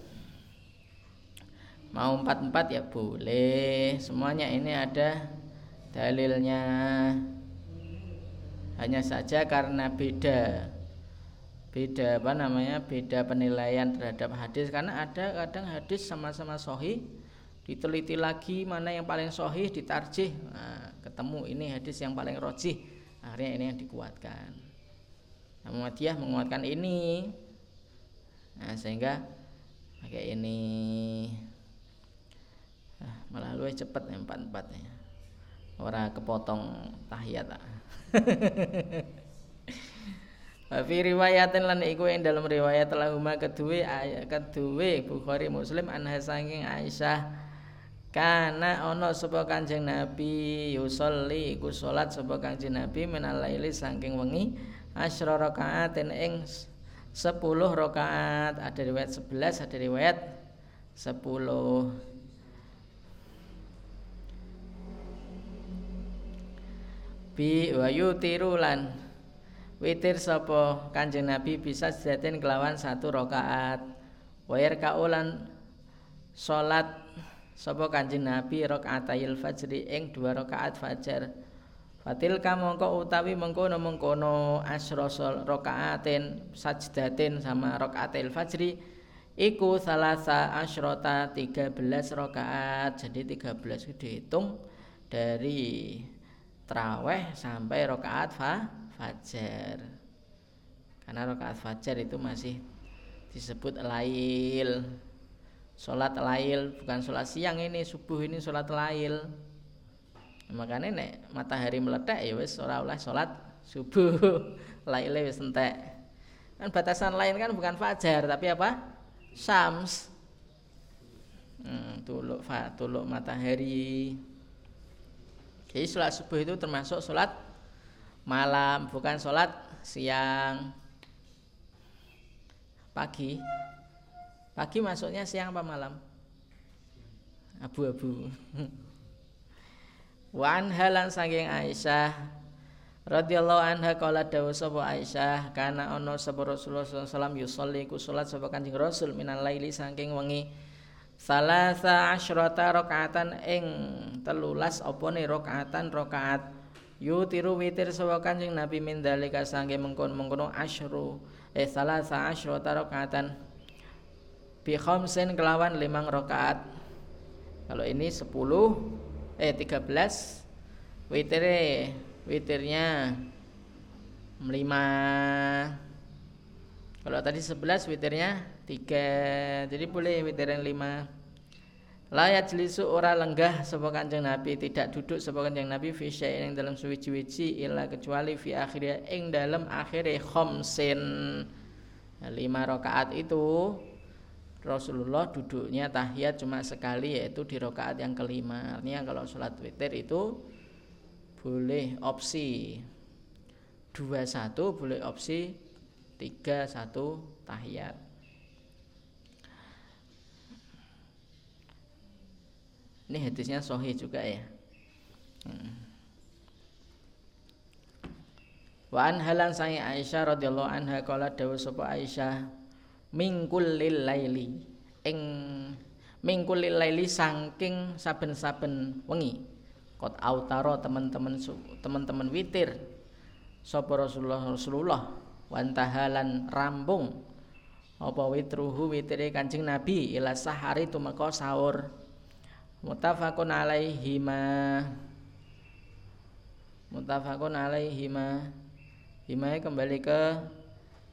Mau empat empat ya boleh. Semuanya ini ada dalilnya. Hanya saja karena beda. Beda apa namanya? Beda penilaian terhadap hadis. Karena ada kadang hadis sama-sama sohi diteliti lagi mana yang paling sohi ditarjih. Nah, ketemu ini hadis yang paling rojih akhirnya ini yang dikuatkan. Muhammadiyah menguatkan ini. Nah, sehingga pakai ini. Nah, malah lu cepet ya empat empatnya orang kepotong tahiyat Fi riwayatin lan iku ing dalam riwayat lahuma kedue ayat kedue Bukhari Muslim anha saking Aisyah karena ono sapa Kanjeng Nabi yusolli iku salat sapa Kanjeng Nabi menalaili saking wengi asyra rakaatin ing 10 rakaat. Ada riwayat 11 ada riwayat 10 bi wa yutiru lan witir sapa Kanjeng Nabi bisa sedaten kelawan satu rakaat. Wa kaulan salat sapa Kanjeng Nabi rakaatayil fajri ing dua rakaat fajar Fatil mongko utawi mengkono mengkono asrosol rokaatin sajdatin sama rokaatil fajri iku salasa asrota 13 rokaat. Jadi 13 itu dihitung dari traweh sampai rokaat fa, fajar. Karena rokaat fajar itu masih disebut lail. Sholat lail bukan sholat siang ini subuh ini sholat lail makanya nek matahari meledak ya wis ora oleh salat subuh. Laile wis entek. Kan batasan lain kan bukan fajar tapi apa? Syams. Hmm, tuluk fa tuluk matahari. Jadi sholat subuh itu termasuk sholat malam bukan sholat siang. Pagi. Pagi masuknya siang apa malam? Abu-abu Wa halan saking Aisyah radhiyallahu anha kala dawu sapa Aisyah kana ana sapa Rasulullah sallallahu yusolli ku salat sapa Kanjeng Rasul minal laili saking wengi salasa asyrata rakaatan ing telulas apa ne rakaatan rakaat yutiru witir sapa Kanjeng Nabi min dalika saking mengkon-mengkono asyru eh salasa asyrata rakaatan bi khamsin kelawan limang rakaat. Kalau ini sepuluh eh 13 witirnya witirnya 5 kalau tadi 11 witirnya 3 jadi boleh witir yang 5 layat jelisu ora lenggah sapa kanjeng Nabi tidak duduk sapa kanjeng Nabi fi yang dalam suwi-wiji illa kecuali fi akhirnya ing dalam akhirnya khamsin nah, lima rakaat itu Rasulullah duduknya tahiyat cuma sekali yaitu di rokaat yang kelima. Artinya kalau sholat witir itu boleh opsi dua satu boleh opsi tiga satu tahiyat. Ini hadisnya sohi juga ya. Hmm. Wa an halan sangi Aisyah radhiyallahu anha kala dawuh sapa Aisyah mingkul laili. Ing mingkulil laili saking saben-saben wengi. Kot autaro teman-teman teman-teman witir. Sapa Rasulullah Rasulullah? Wantahalan rambung. Apa witruhu witire Kanjeng Nabi? Ila sahari tumeka sahur. Mutafakun alaihi ma. Mutafakun alaihi ma. Kembali ke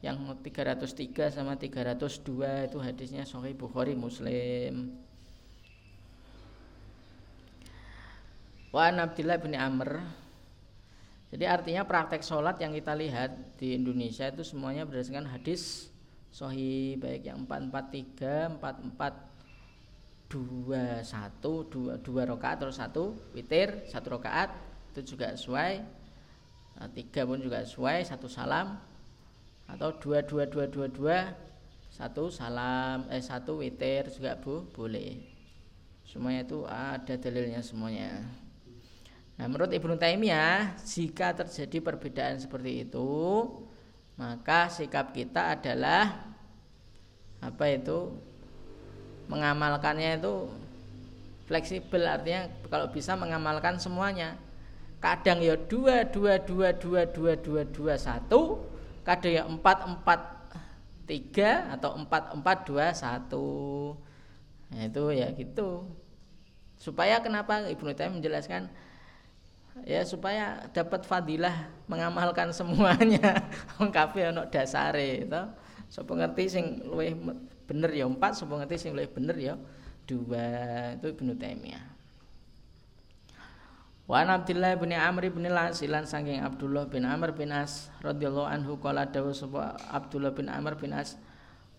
yang 303 sama 302 itu hadisnya Sahih Bukhari Muslim. Wa Abdillah bin Amr. Jadi artinya praktek sholat yang kita lihat di Indonesia itu semuanya berdasarkan hadis Sohi baik yang 443, 44 dua satu dua dua rakaat atau satu witir satu rakaat itu juga sesuai. Nah, tiga pun juga sesuai satu salam atau dua dua dua dua dua satu salam eh satu witir juga bu boleh semuanya itu ada dalilnya semuanya nah menurut Ibnu Taimiyah jika terjadi perbedaan seperti itu maka sikap kita adalah apa itu mengamalkannya itu fleksibel artinya kalau bisa mengamalkan semuanya kadang ya dua dua dua dua dua dua dua satu kadang ya empat empat tiga atau empat empat dua satu. Nah, itu ya gitu. Supaya kenapa? Ibnu Taimiyah menjelaskan ya supaya dapat fadilah mengamalkan semuanya. Wong kabeh ana dasare to. Sapa ngerti sing luwih bener ya empat sapa ngerti sing luwih bener ya dua. Itu Ibnu Taimiyah Wa Abdullah bin Amr bin Las ilan saking Abdullah bin Amr bin As radhiyallahu anhu qala dawuh sapa Abdullah bin Amr bin As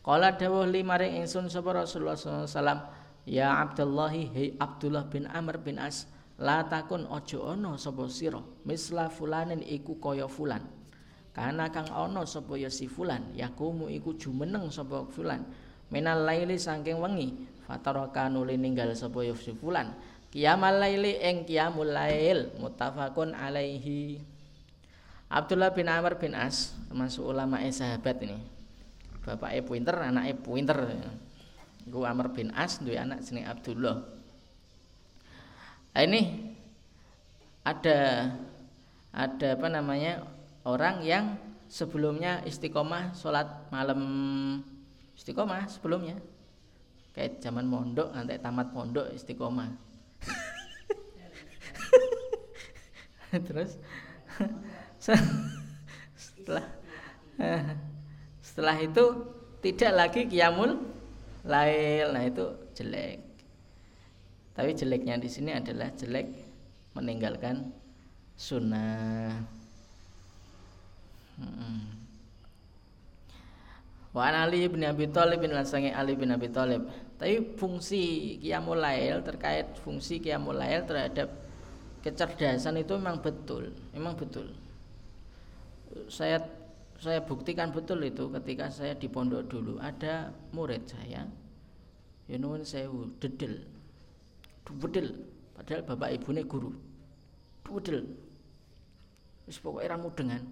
qala dawuh li maring ingsun sapa Rasulullah sallallahu alaihi ya Abdullah hei Abdullah bin Amr bin As la takun ojo ono sapa sira misla fulanin iku kaya fulan. Karena kang ono sapa ya si fulan yakumu iku jumeneng sapa fulan. Minal laili saking wengi fataraka nuli ninggal sapa ya si fulan kiamal laili ing kiamul lail muttafaqun alaihi. Abdullah bin Amr bin As termasuk ulama sahabat ini. Bapaknya pinter anaknya pinter. Gue Amr bin As duwe anak jenenge Abdullah. Nah, ini ada ada apa namanya orang yang sebelumnya istiqomah sholat malam. Istiqomah sebelumnya. Kayak zaman mondok nanti tamat mondok istiqomah terus setelah setelah itu tidak lagi kiamul lail nah itu jelek tapi jeleknya di sini adalah jelek meninggalkan sunnah. Hmm. Wa Ali bin Abi Thalib bin Lasangi Ali bin Abi Thalib. Tapi fungsi qiyamul lail terkait fungsi qiyamul lail terhadap kecerdasan itu memang betul, memang betul. Saya saya buktikan betul itu ketika saya di pondok dulu. Ada murid saya ya nuwun sewu dedel. Duwedel padahal bapak ibunya guru. Duwedel wis pokoknya ramu dengan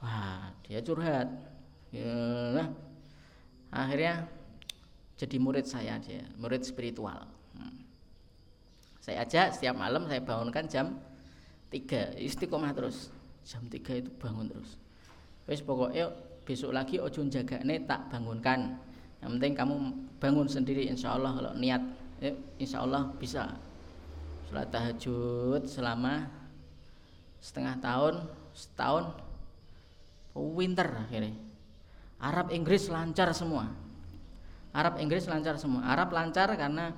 wah dia curhat. Ya akhirnya jadi murid saya dia murid spiritual. Saya ajak setiap malam saya bangunkan jam 3 istiqomah terus. Jam 3 itu bangun terus. Wis pokoknya besok lagi ojo jaga tak bangunkan. Yang penting kamu bangun sendiri insya Allah kalau niat ya, insya Allah bisa. Sholat tahajud selama setengah tahun setahun winter akhirnya. Arab Inggris lancar semua. Arab Inggris lancar semua. Arab lancar karena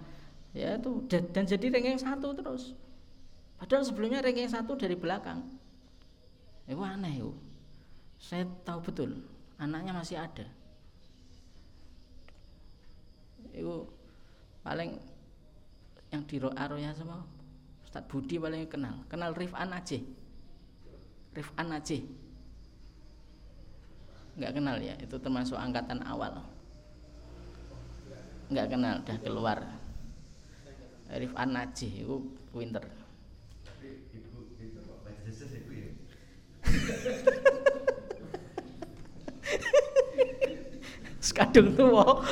ya itu dan jadi ranking satu terus. Padahal sebelumnya ranking satu dari belakang. Itu aneh itu saya tahu betul anaknya masih ada. Itu paling yang di Aroya sama Ustaz Budi paling kenal. Kenal Rifan Aceh Rifan Aceh nggak kenal ya itu termasuk angkatan awal. Nggak kenal udah keluar Rifan Aceh itu winter Sekadung tua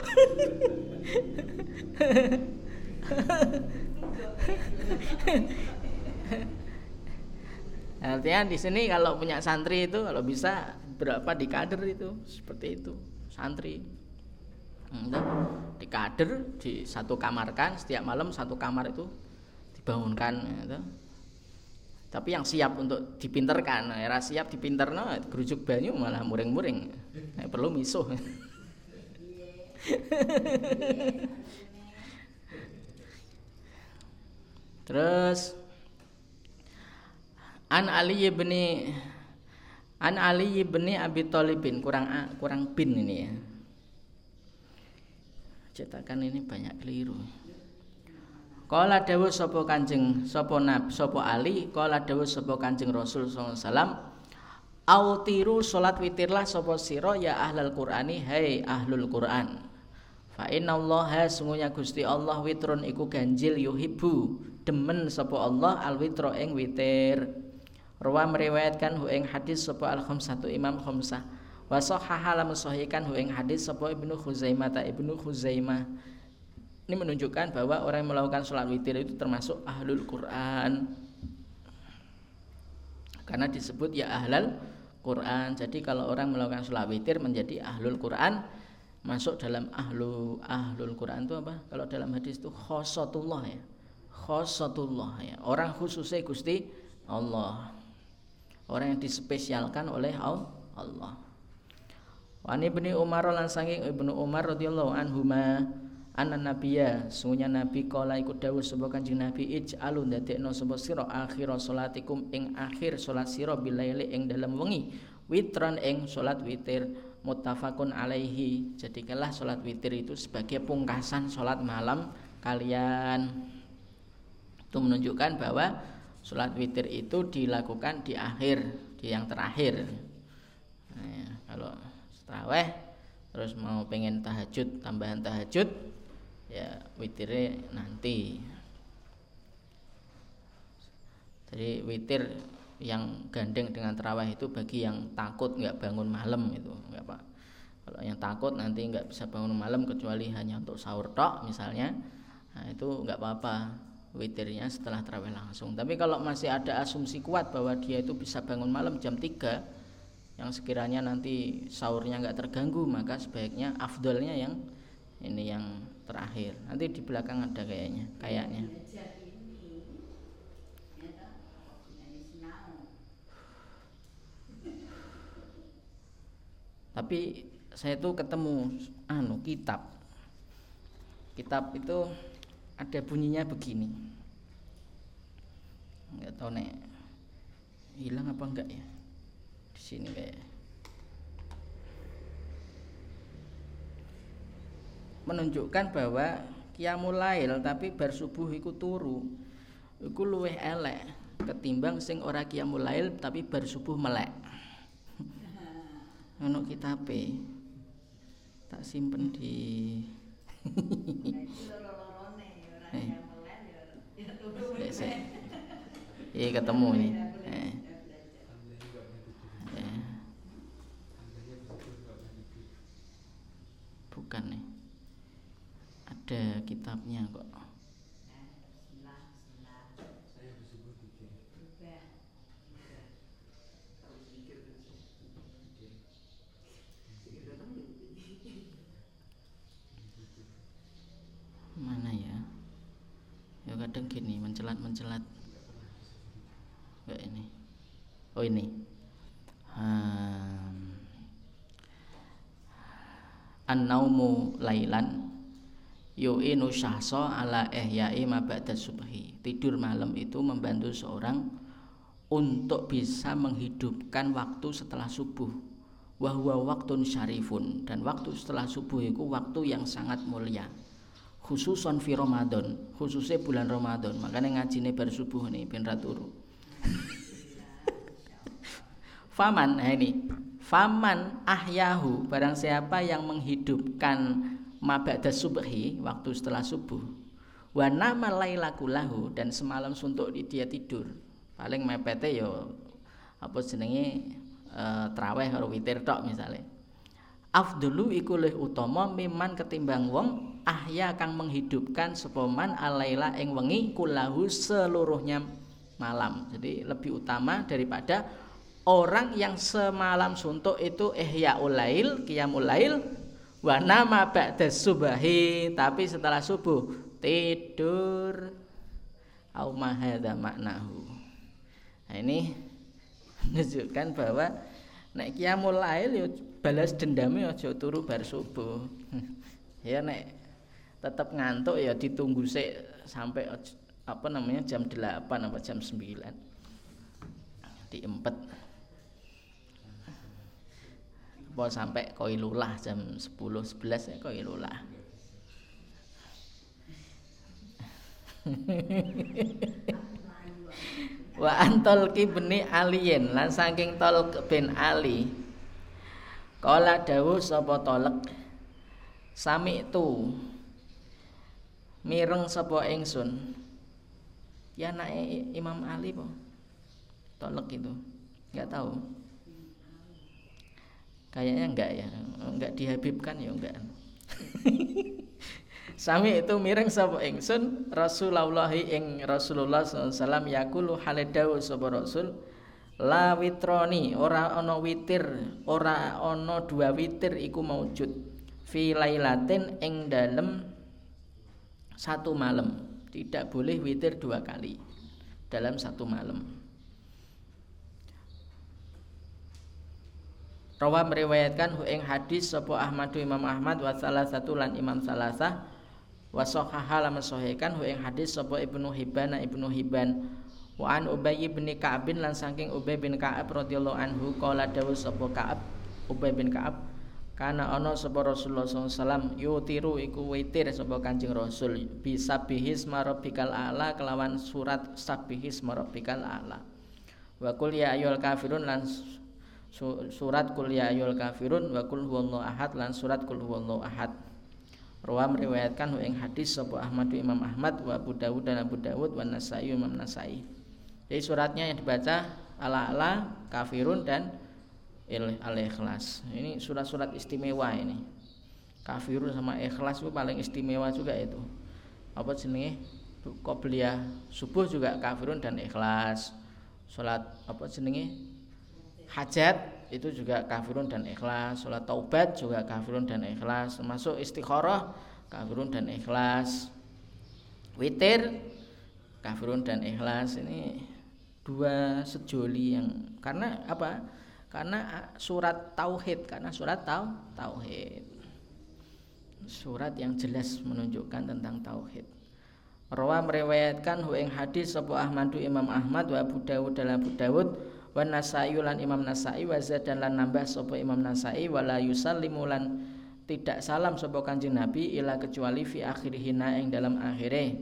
Artinya di sini kalau punya santri itu kalau bisa berapa di kader itu seperti itu santri di kader di satu kamar kan setiap malam satu kamar itu dibangunkan gitu. tapi yang siap untuk dipinterkan era siap dipinterno gerujuk banyu malah muring-muring nah, perlu misuh terus An Ali bin An Ali bin Abi Thalibin kurang kurang bin ini ya. Cetakan ini banyak keliru. Kala dawuh sapa Kanjeng sapa Nab sapa Ali, kala dawuh sapa Kanjeng Rasul sallallahu alaihi salat witirlah sapa sira ya ahlul Qur'ani hai ahlul Qur'an. Fa inna Allah sungguhnya Gusti Allah witrun iku ganjil yuhibbu demen sapa Allah al witra ing witir. Rawa meriwayatkan hu ing hadis sapa al khamsatu Imam Khamsah. Wa sahaha lam sahihkan hu ing hadis sapa Ibnu Khuzaimah ta Ibnu Khuzaimah. Ini menunjukkan bahwa orang yang melakukan sholat witir itu termasuk ahlul Quran. Karena disebut ya ahlul Quran. Jadi kalau orang melakukan sholat witir menjadi ahlul Quran, masuk dalam ahlu ahlul Quran itu apa? Kalau dalam hadis itu khosatullah ya. Khosatullah ya. Orang khususnya Gusti Allah orang yang dispesialkan oleh Allah. Wani ibni Umar lan saking ibnu Umar radhiyallahu anhuma anna nabiyya sungguhnya nabi kala iku dawuh sapa kanjeng nabi ij'alu ndadekno sapa sira akhir salatikum ing akhir salat sira bilaili ing dalam wengi witran ing salat witir muttafaqun alaihi jadikanlah salat witir itu sebagai pungkasan salat malam kalian itu menunjukkan bahwa Sholat witir itu dilakukan di akhir, di yang terakhir. Nah, ya, kalau terawih terus mau pengen tahajud, tambahan tahajud, ya witirnya nanti. Jadi witir yang gandeng dengan terawih itu bagi yang takut nggak bangun malam itu nggak pak kalau yang takut nanti nggak bisa bangun malam kecuali hanya untuk sahur tok misalnya nah itu nggak apa-apa witirnya setelah terawih langsung. Tapi kalau masih ada asumsi kuat bahwa dia itu bisa bangun malam jam 3 yang sekiranya nanti sahurnya nggak terganggu, maka sebaiknya afdolnya yang ini yang terakhir. Nanti di belakang ada kayaknya, kayaknya. Tapi saya tuh ketemu anu kitab. Kitab itu ada bunyinya begini nggak tahu nek hilang apa enggak ya sini. Kayak menunjukkan bahwa kiamulail tapi bar subuh iku turu. Iku luweh elek ketimbang sing ora kiamulail tapi bar subuh melek. Ono kitabe. Tak simpen di eh. Iya ketemu ini. Eh. Eh. Bukan nih. Ada kitabnya kok. kadang gini mencelat mencelat kayak ini oh ini hmm. An-naumu lailan. Yu'inu syahsa ala ihya'i ma ba'da subhi. Tidur malam itu membantu seorang untuk bisa menghidupkan waktu setelah subuh. Wahwa waktun syarifun. Dan waktu setelah subuh itu waktu yang sangat mulia. Khususon fi Ramadan. Khususnya bulan Ramadan. Makanya ngajine bar subuh nih ben turu. Faman ini faman ahyahu barang siapa yang menghidupkan mabada subhi waktu setelah subuh wa nama lailakulahu dan semalam suntuk dia tidur paling mepete yo apa jenenge e, traweh karo witir tok misalnya afdulu iku luwih utama miman ketimbang wong ahya kang menghidupkan sapa man alaila ing wengi kulahu seluruhnya malam. Jadi lebih utama daripada orang yang semalam suntuk itu ihya ulail, qiyamul lail wa nama ba'da subahi, tapi setelah subuh tidur. Au mahadha maknahu. Nah, ini menunjukkan bahwa nek qiyamul lail ya balas dendamnya aja turu bar subuh. Ya nek tetap ngantuk ya ditunggu sih sampai apa namanya jam 8 apa jam 9 diempet apa sampai koilulah jam 10 11 ya koilulah wa antol kibni aliyin lan saking tol bin ali. Kala dawuh sapa tolek sami tu mireng sapa ingsun? Ya anake Imam Ali po tolek itu. Nggak tahu kayaknya enggak ya enggak dihabibkan ya enggak. Sami itu mireng sapa ingsun Rasulullah ing Rasulullah sallallahu yakulu haledawu sapa Rasul la witroni ora ana witir ora ana dua witir iku maujud fi lailatin ing dalem satu malam tidak boleh witir dua kali dalam satu malam Rawa meriwayatkan ing hadis sapa Ahmadu Imam Ahmad wa satu lan Imam Salasah wa sahaha lan hu ing hadis sapa Ibnu Hibban Ibnu Hibban. Wa an Ubay bin Ka'ab lan saking Ubay bin Ka'ab radhiyallahu anhu qala dawuh sapa Ka'ab Ubay bin Ka'ab karena ana sapa Rasulullah SAW yutiru iku witir sapa Kanjeng Rasul bisa bihis marabikal ala kelawan surat sabihis marabikal ala. Wa kul ya ayyuhal kafirun lan surat kul ya ayyuhal kafirun wa kul huwallahu ahad lan surat kul huwallahu ahad Rawa meriwayatkan ing hadis sapa Ahmad Imam Ahmad wa Abu Dawud dan Abu Dawud wa Nasai Imam Nasai jadi suratnya yang dibaca ala-ala, kafirun dan al-ikhlas. Ini surat-surat istimewa ini. Kafirun sama ikhlas itu paling istimewa juga itu. Apa jenenge? Qobliyah subuh juga kafirun dan ikhlas. Salat apa jenenge? Hajat itu juga kafirun dan ikhlas. Salat taubat juga kafirun dan ikhlas. Termasuk istikharah kafirun dan ikhlas. Witir kafirun dan ikhlas ini dua sejoli yang karena apa? Karena surat tauhid, karena surat tau tauhid. Surat yang jelas menunjukkan tentang tauhid. Rawa meriwayatkan hu hadis sapa Ahmadu Imam Ahmad wa Abu Dawud dan Abu Dawud wa Nasai lan Imam Nasai wa dan lan nambah sapa Imam Nasai wala yusallimu lan tidak salam sapa Kanjeng Nabi ila kecuali fi akhirihina ing dalam akhirnya.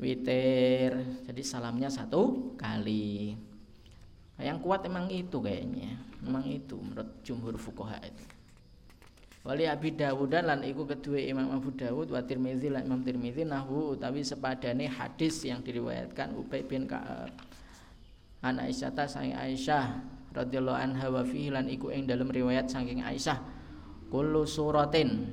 Witir. Jadi salamnya satu kali. Yang kuat emang itu kayaknya. Memang itu menurut jumhur fukoha itu. Wali Abi Dawud lan iku kedua Imam Abu Dawud wa Tirmizi lan Imam Tirmizi nahu utawi sepadane hadis yang diriwayatkan Ubay bin Ka'ab an Aisyah ta sang Aisyah radhiyallahu anha wa fihi lan iku ing dalam riwayat saking Aisyah. Kullu suratin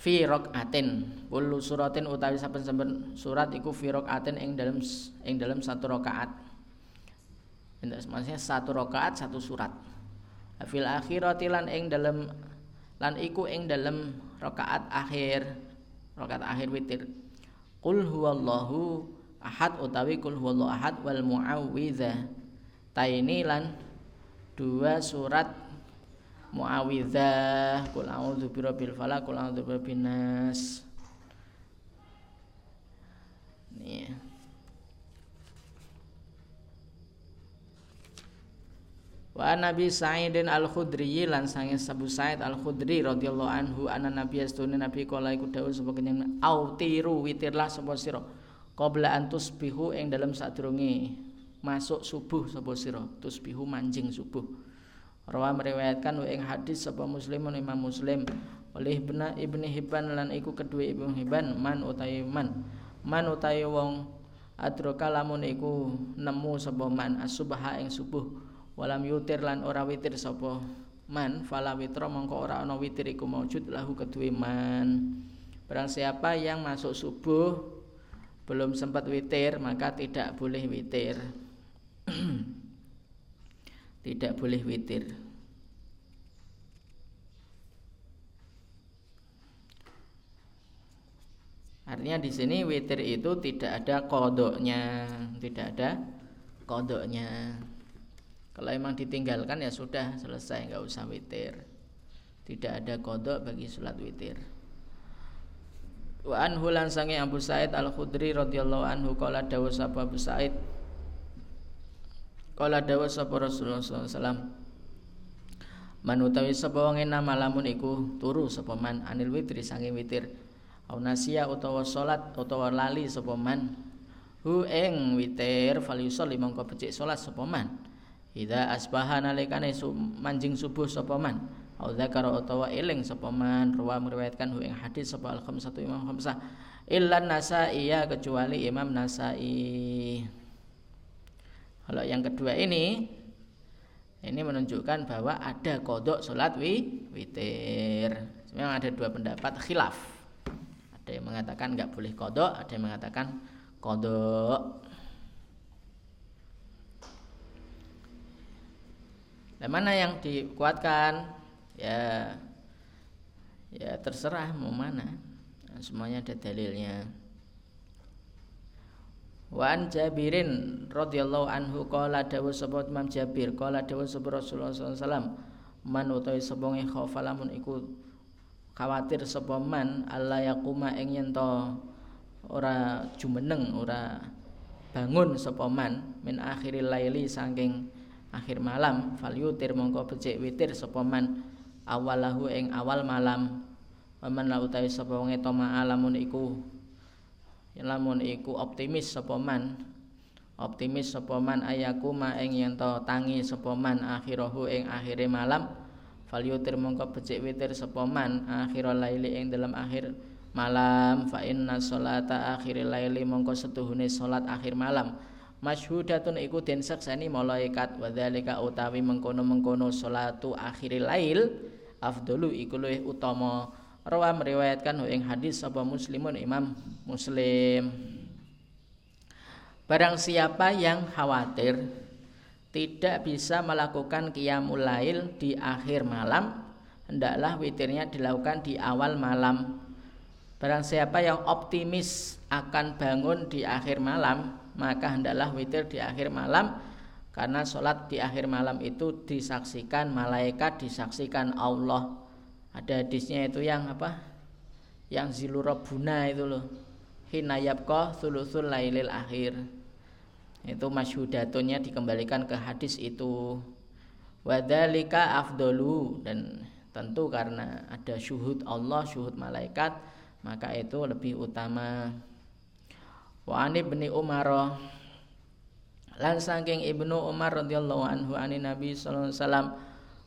fi raqatin kullu suratin utawi saben-saben surat iku fi raqatin ing dalam ing dalam satu rakaat. Maksudnya satu rakaat satu surat. Fil akhirati lan ing dalam lan iku ing dalam rakaat akhir rakaat akhir witir. Qul huwallahu ahad utawi qul huwallahu ahad wal muawwidzah taini lan dua surat Muawwidzah Qul a'udzu birabbil falaq Qul a'udzu birabbin nas. Nih Wa Nabi Sa'idin Al-Khudri lan sange Sabu Sa'id Al-Khudri radhiyallahu anhu ana Nabi astune Nabi kala iku dawuh sapa kenyang autiru witirlah sapa sira qabla an tusbihu ing dalem sadurunge masuk subuh sapa sira? Tusbihu manjing subuh. Rawa meriwayatkan wa ing hadis sapa muslimun imam muslim oleh ibna ibni hibban lan iku kedua ibnu hibban man utai man. Man utai wong adroka lamun iku nemu sapa man asubha ing subuh walam yutir lan ora witir sapa man fala witra mongko ora ana witir iku maujud lahu kedue man. Barang siapa yang masuk subuh belum sempat witir maka tidak boleh witir tidak boleh witir Artinya di sini witir itu tidak ada kodoknya, tidak ada kodoknya. Kalau emang ditinggalkan ya sudah selesai, nggak usah witir. Tidak ada kodok bagi sholat witir. Wa anhu lan Abu Said Al Khudri radhiyallahu anhu qala dawu sapa Abu Said. Qala dawu sapa Rasulullah sallallahu alaihi wasallam. Man utawi sapa wong nama lamun iku turu sapa man anil witri sange witir. Au nasia utawa salat utawa lali sapa man. Hu ing witir falyusalli mongko becik salat sapa man. Ida asbaha nalikane manjing subuh sapa man au dzakara utawa eling sapa man ruwa meriwayatkan hu ing hadis sapa al khamsatu imam khamsah. Illa nasai ya kecuali imam nasai. Kalau yang kedua ini ini menunjukkan bahwa ada kodok sholat wi witir. Memang ada dua pendapat khilaf. Ada yang mengatakan nggak boleh kodok ada yang mengatakan kodok. Dan mana yang dikuatkan ya. Ya terserah mau mana. Semuanya ada dalilnya. Wan Jabirin radhiyallahu anhu qala dawu sapa Imam Jabir qala dawu sapa Rasulullah sallallahu alaihi wasallam man utawi sapa khofalamun iku khawatir sapa man alla yaquma ing yen ora jumeneng ora bangun sapa man min akhiril laili saking akhir malam falyutir mongko becik witir sapa man awalahu ing awal malam. Waman la utawi sapa wong toma alamun iku lamun iku optimis sapa man. Optimis sapa man ayakuma ing yen tangi sapa man akhirahu ing akhire malam. Falyutir mongko becik witir sapa man akhirul laili ing dalam akhir malam. Fa inna sholata akhiril laili mongko setuhune salat akhir malam. Masyhudatun iku den saksani malaikat. Wa dzalika utawi mengkono-mengkono salatu akhiril lail afdalu iku luwih utama. Rawa meriwayatkan ing hadis sapa muslimun imam muslim. Barang siapa yang khawatir tidak bisa melakukan qiyamul lail di akhir malam hendaklah witirnya dilakukan di awal malam. Barang siapa yang optimis akan bangun di akhir malam maka hendaklah witir di akhir malam karena sholat di akhir malam itu disaksikan malaikat disaksikan Allah. Ada hadisnya itu yang apa? Yang zilurabuna itu loh. Hinayabkoh thuluthul lailil akhir. Itu masyhudatunya dikembalikan ke hadis itu. Wadalika afdolu dan tentu karena ada syuhud Allah syuhud malaikat maka itu lebih utama. Wa ani ibni Umar lan saking ibnu Umar radhiyallahu anhu ani Nabi sallallahu alaihi wasallam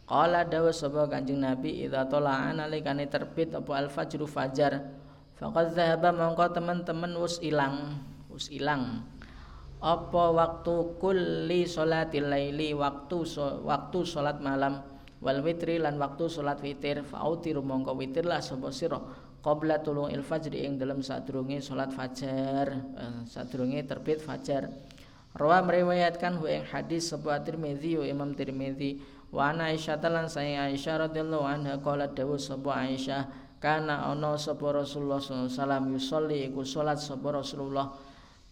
qala dawa sapa kanjeng Nabi idza tala'an alikane terbit apa al fajru fajar? Faqad zahaba mongko teman-teman wis ilang wis ilang. Apa waktu kulli sholatil laili waktu so, waktu salat malam wal witri lan waktu salat witir fa'utiru mongko witirlah sapa sira qabla tulung il fajri ing dalam sadurunge salat fajar eh, sadurunge terbit fajar Rawa meriwayatkan hu ing hadis sebuah Tirmizi Imam Tirmizi wa ana Aisyah lan saya Aisyah radhiyallahu anha qala dawu sebuah Aisyah kana ana sapa Rasulullah sallallahu alaihi wasallam yusolli iku salat sapa Rasulullah.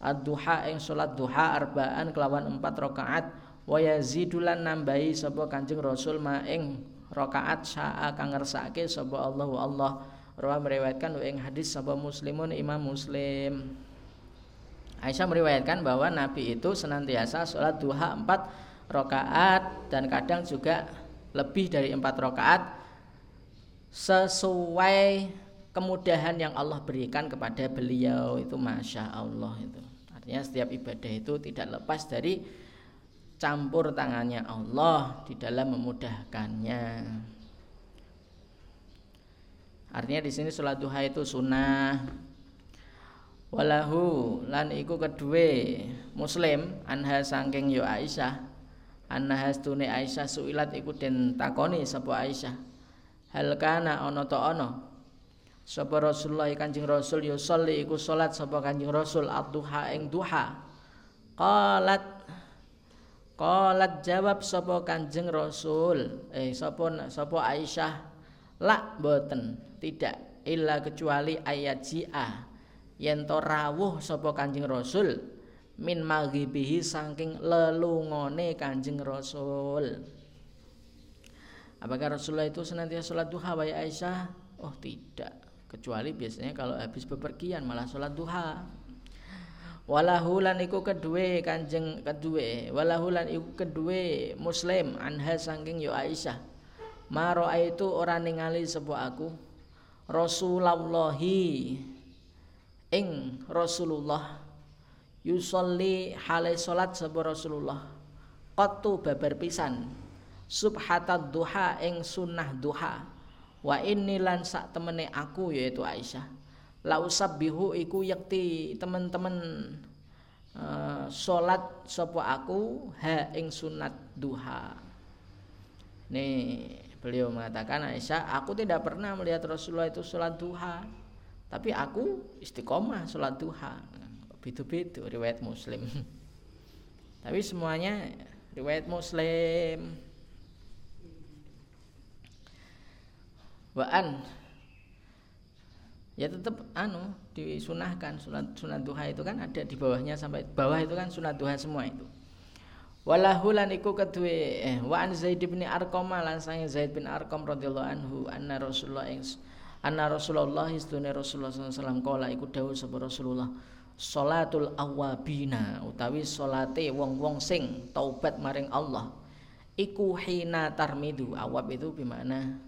Ad-duha ing salat duha arbaan kelawan empat rakaat. Wa yazidulan nambahi sapa Kanjeng Rasul ma ing rakaat sa'a kang ngersake sapa Allahu Allah. Rawa meriwayatkan ing hadis sapa muslimun Imam Muslim Aisyah meriwayatkan bahwa Nabi itu senantiasa sholat duha empat rakaat dan kadang juga lebih dari empat rakaat sesuai kemudahan yang Allah berikan kepada beliau itu masya Allah itu Artinya setiap ibadah itu tidak lepas dari campur tangannya Allah di dalam memudahkannya. Artinya di sini sholat duha itu sunnah. Walahu lan iku kedue Muslim anha sangking yo Aisyah. anna hastune Aisyah suilat iku den takoni sapa Aisyah. Hal kana ana ta ana? Sapa Rasulullah Kanjeng Rasul ya sholli iku salat sapa Kanjeng Rasul ad-duha ing duha. Qalat qalat jawab sapa Kanjeng Rasul eh sapa sapa Aisyah la boten tidak illa kecuali ayat ji'a yen to rawuh sapa Kanjeng Rasul min maghibihi saking lelungone Kanjeng Rasul. Apakah Rasulullah itu senantiasa sholat duha wa Aisyah? Oh tidak. Kecuali biasanya kalau habis bepergian malah sholat duha. Walahulan iku kedue kanjeng kedue. Walahulan iku kedue muslim anha sangking yo Aisyah. Maro itu orang ningali sebuah aku. Rasulullahi ing Rasulullah. Yusolli halai salat sebuah Rasulullah. Qattu babar pisan. Subhatad duha ing sunnah duha. Wa inni lan sak temene aku yaitu Aisyah. La usabbihu iku yakti teman-teman uh, salat sapa aku ha ing sunat duha. Nih beliau mengatakan Aisyah aku tidak pernah melihat Rasulullah itu salat duha tapi aku istiqomah salat duha. Beda-beda riwayat muslim. Tapi semuanya riwayat muslim. Waan ya tetap anu disunahkan sunat sunat duha itu kan ada di bawahnya sampai bawah itu kan sunat duha semua itu. Walahu lan iku kedue eh wa an Zaid bin Arqam lan Zaid bin Arqam radhiyallahu anhu anna Rasulullah anna Rasulullah istune Rasulullah wasallam kala iku dawuh sapa Rasulullah salatul awabina utawi salate wong-wong sing taubat maring Allah. Iku hina tarmidu awab itu bimana?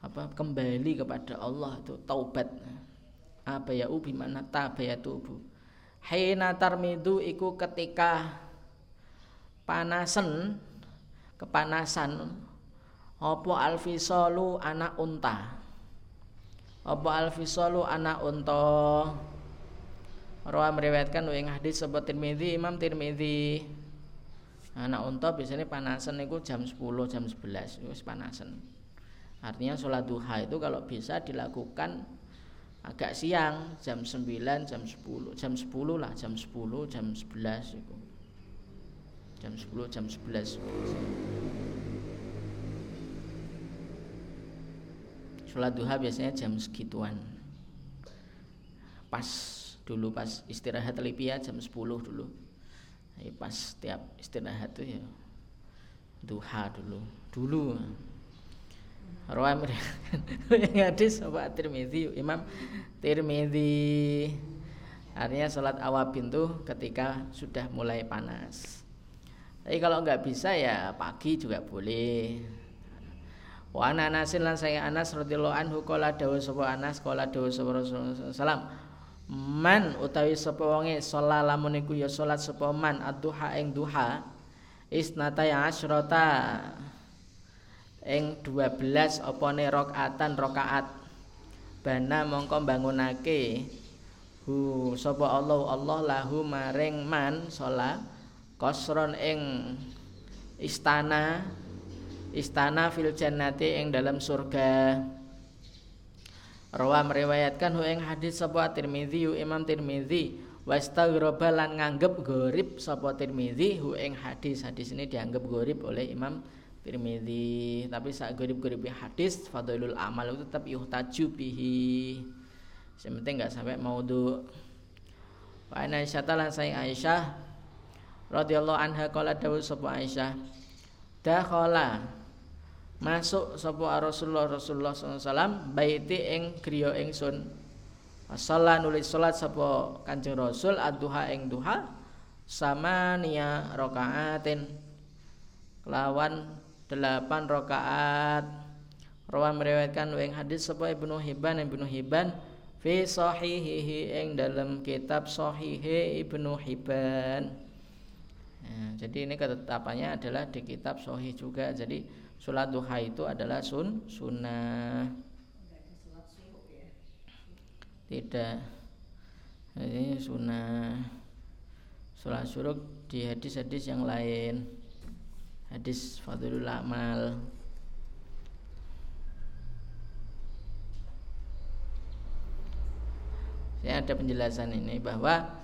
Apa? Kembali kepada Allah itu taubat. Apa ya ubi mana tabaya tubuh hina tarmidu iku ketika panasan kepanasan apa alfisalu anak unta apa alfisalu anak unta? Rawa meriwayatkan ing hadis sebut Tirmidzi Imam Tirmidzi. Anak unta biasanya panasan itu jam 10 jam 11 itu panasan. Artinya sholat duha itu kalau bisa dilakukan agak siang jam 9 jam 10 jam 10 lah jam 10 jam 11 itu. Jam 10 jam 11 sholat duha biasanya jam segituan. Pas dulu pas istirahat Libya jam 10 dulu. Jadi pas tiap istirahat tuh ya duha dulu. Dulu. Rawa yang hadis apa Tirmidzi Imam Tirmidzi artinya sholat awabin tuh ketika sudah mulai panas. Tapi kalau nggak bisa ya pagi juga boleh Wa ana Anasin lan saya Anas radhiyallahu anhu qala dawu sapa Anas qala dawu sapa Rasulullah sallam man utawi sapa wonge sholat lamun iku ya salat sapa man ad-duha ing duha isnata ya asyrata ing 12 opone rakaatan rakaat. Bana mongko bangunake hu sapa Allah Allah lahu maring man salat kosron ing istana istana fil jannati ing dalam surga. Rawa meriwayatkan hu ing hadis sapa Tirmizi Imam Tirmizi wastaghraba lan nganggep gorib sapa Tirmizi hu ing hadis. Hadis ini dianggap gorib oleh Imam Tirmidzi tapi saat gurib-gurib hadis fadlul amal itu tetap yuhtaju bihi. Yang penting nggak sampai maudhu. Wa ana Aisyah lan saya Aisyah radhiyallahu anha qala dawuh sapa Aisyah dakhala masuk sapa Rasulullah Rasulullah SAW baiti ing griya ingsun Salat nulis salat sapa Kanjeng Rasul ad-duha ing duha sama nia rakaatin lawan delapan rakaat Rawan meriwayatkan weng hadis sapa Ibnu Hibban Ibnu Hibban fi sahihihi ing dalam kitab sahihi Ibnu Hibban. Nah, jadi ini ketetapannya adalah di kitab sahih juga. Jadi sholat duha itu adalah sun sunnah. Tidak. Ini sunnah. Sholat syuruk di hadis-hadis yang lain. hadis fadlul amal ya ada penjelasan ini bahwa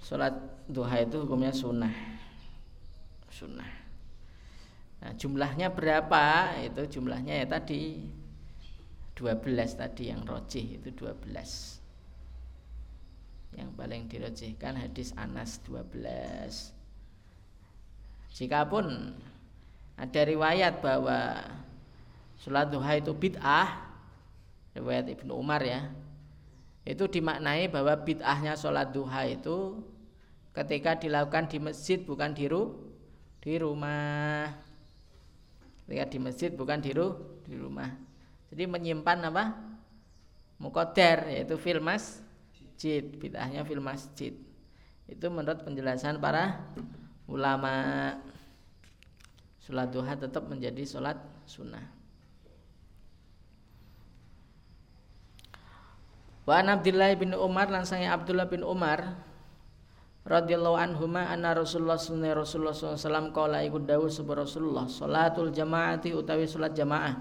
sholat duha itu hukumnya sunnah sunnah nah jumlahnya berapa? Itu jumlahnya ya tadi. 12 tadi yang rojih itu 12 yang paling dirojihkan hadis Anas 12 jikapun ada riwayat bahwa sholat duha itu bid'ah riwayat Ibnu Umar ya itu dimaknai bahwa bid'ahnya sholat duha itu ketika dilakukan di masjid bukan di, ru, di rumah ketika di masjid bukan di, ru, di rumah. Jadi menyimpan apa? Mukoder yaitu fil masjid bid'ahnya fil masjid. Itu menurut penjelasan para ulama. Sholat duha tetap menjadi sholat sunnah. Wa Abdullah bin Umar lan sange Abdullah bin Umar radhiyallahu anhuma anna Rasulullah sallallahu Rasulullah sallallahu qala iku dawuh sapa Rasulullah salatul jamaati utawi salat jamaah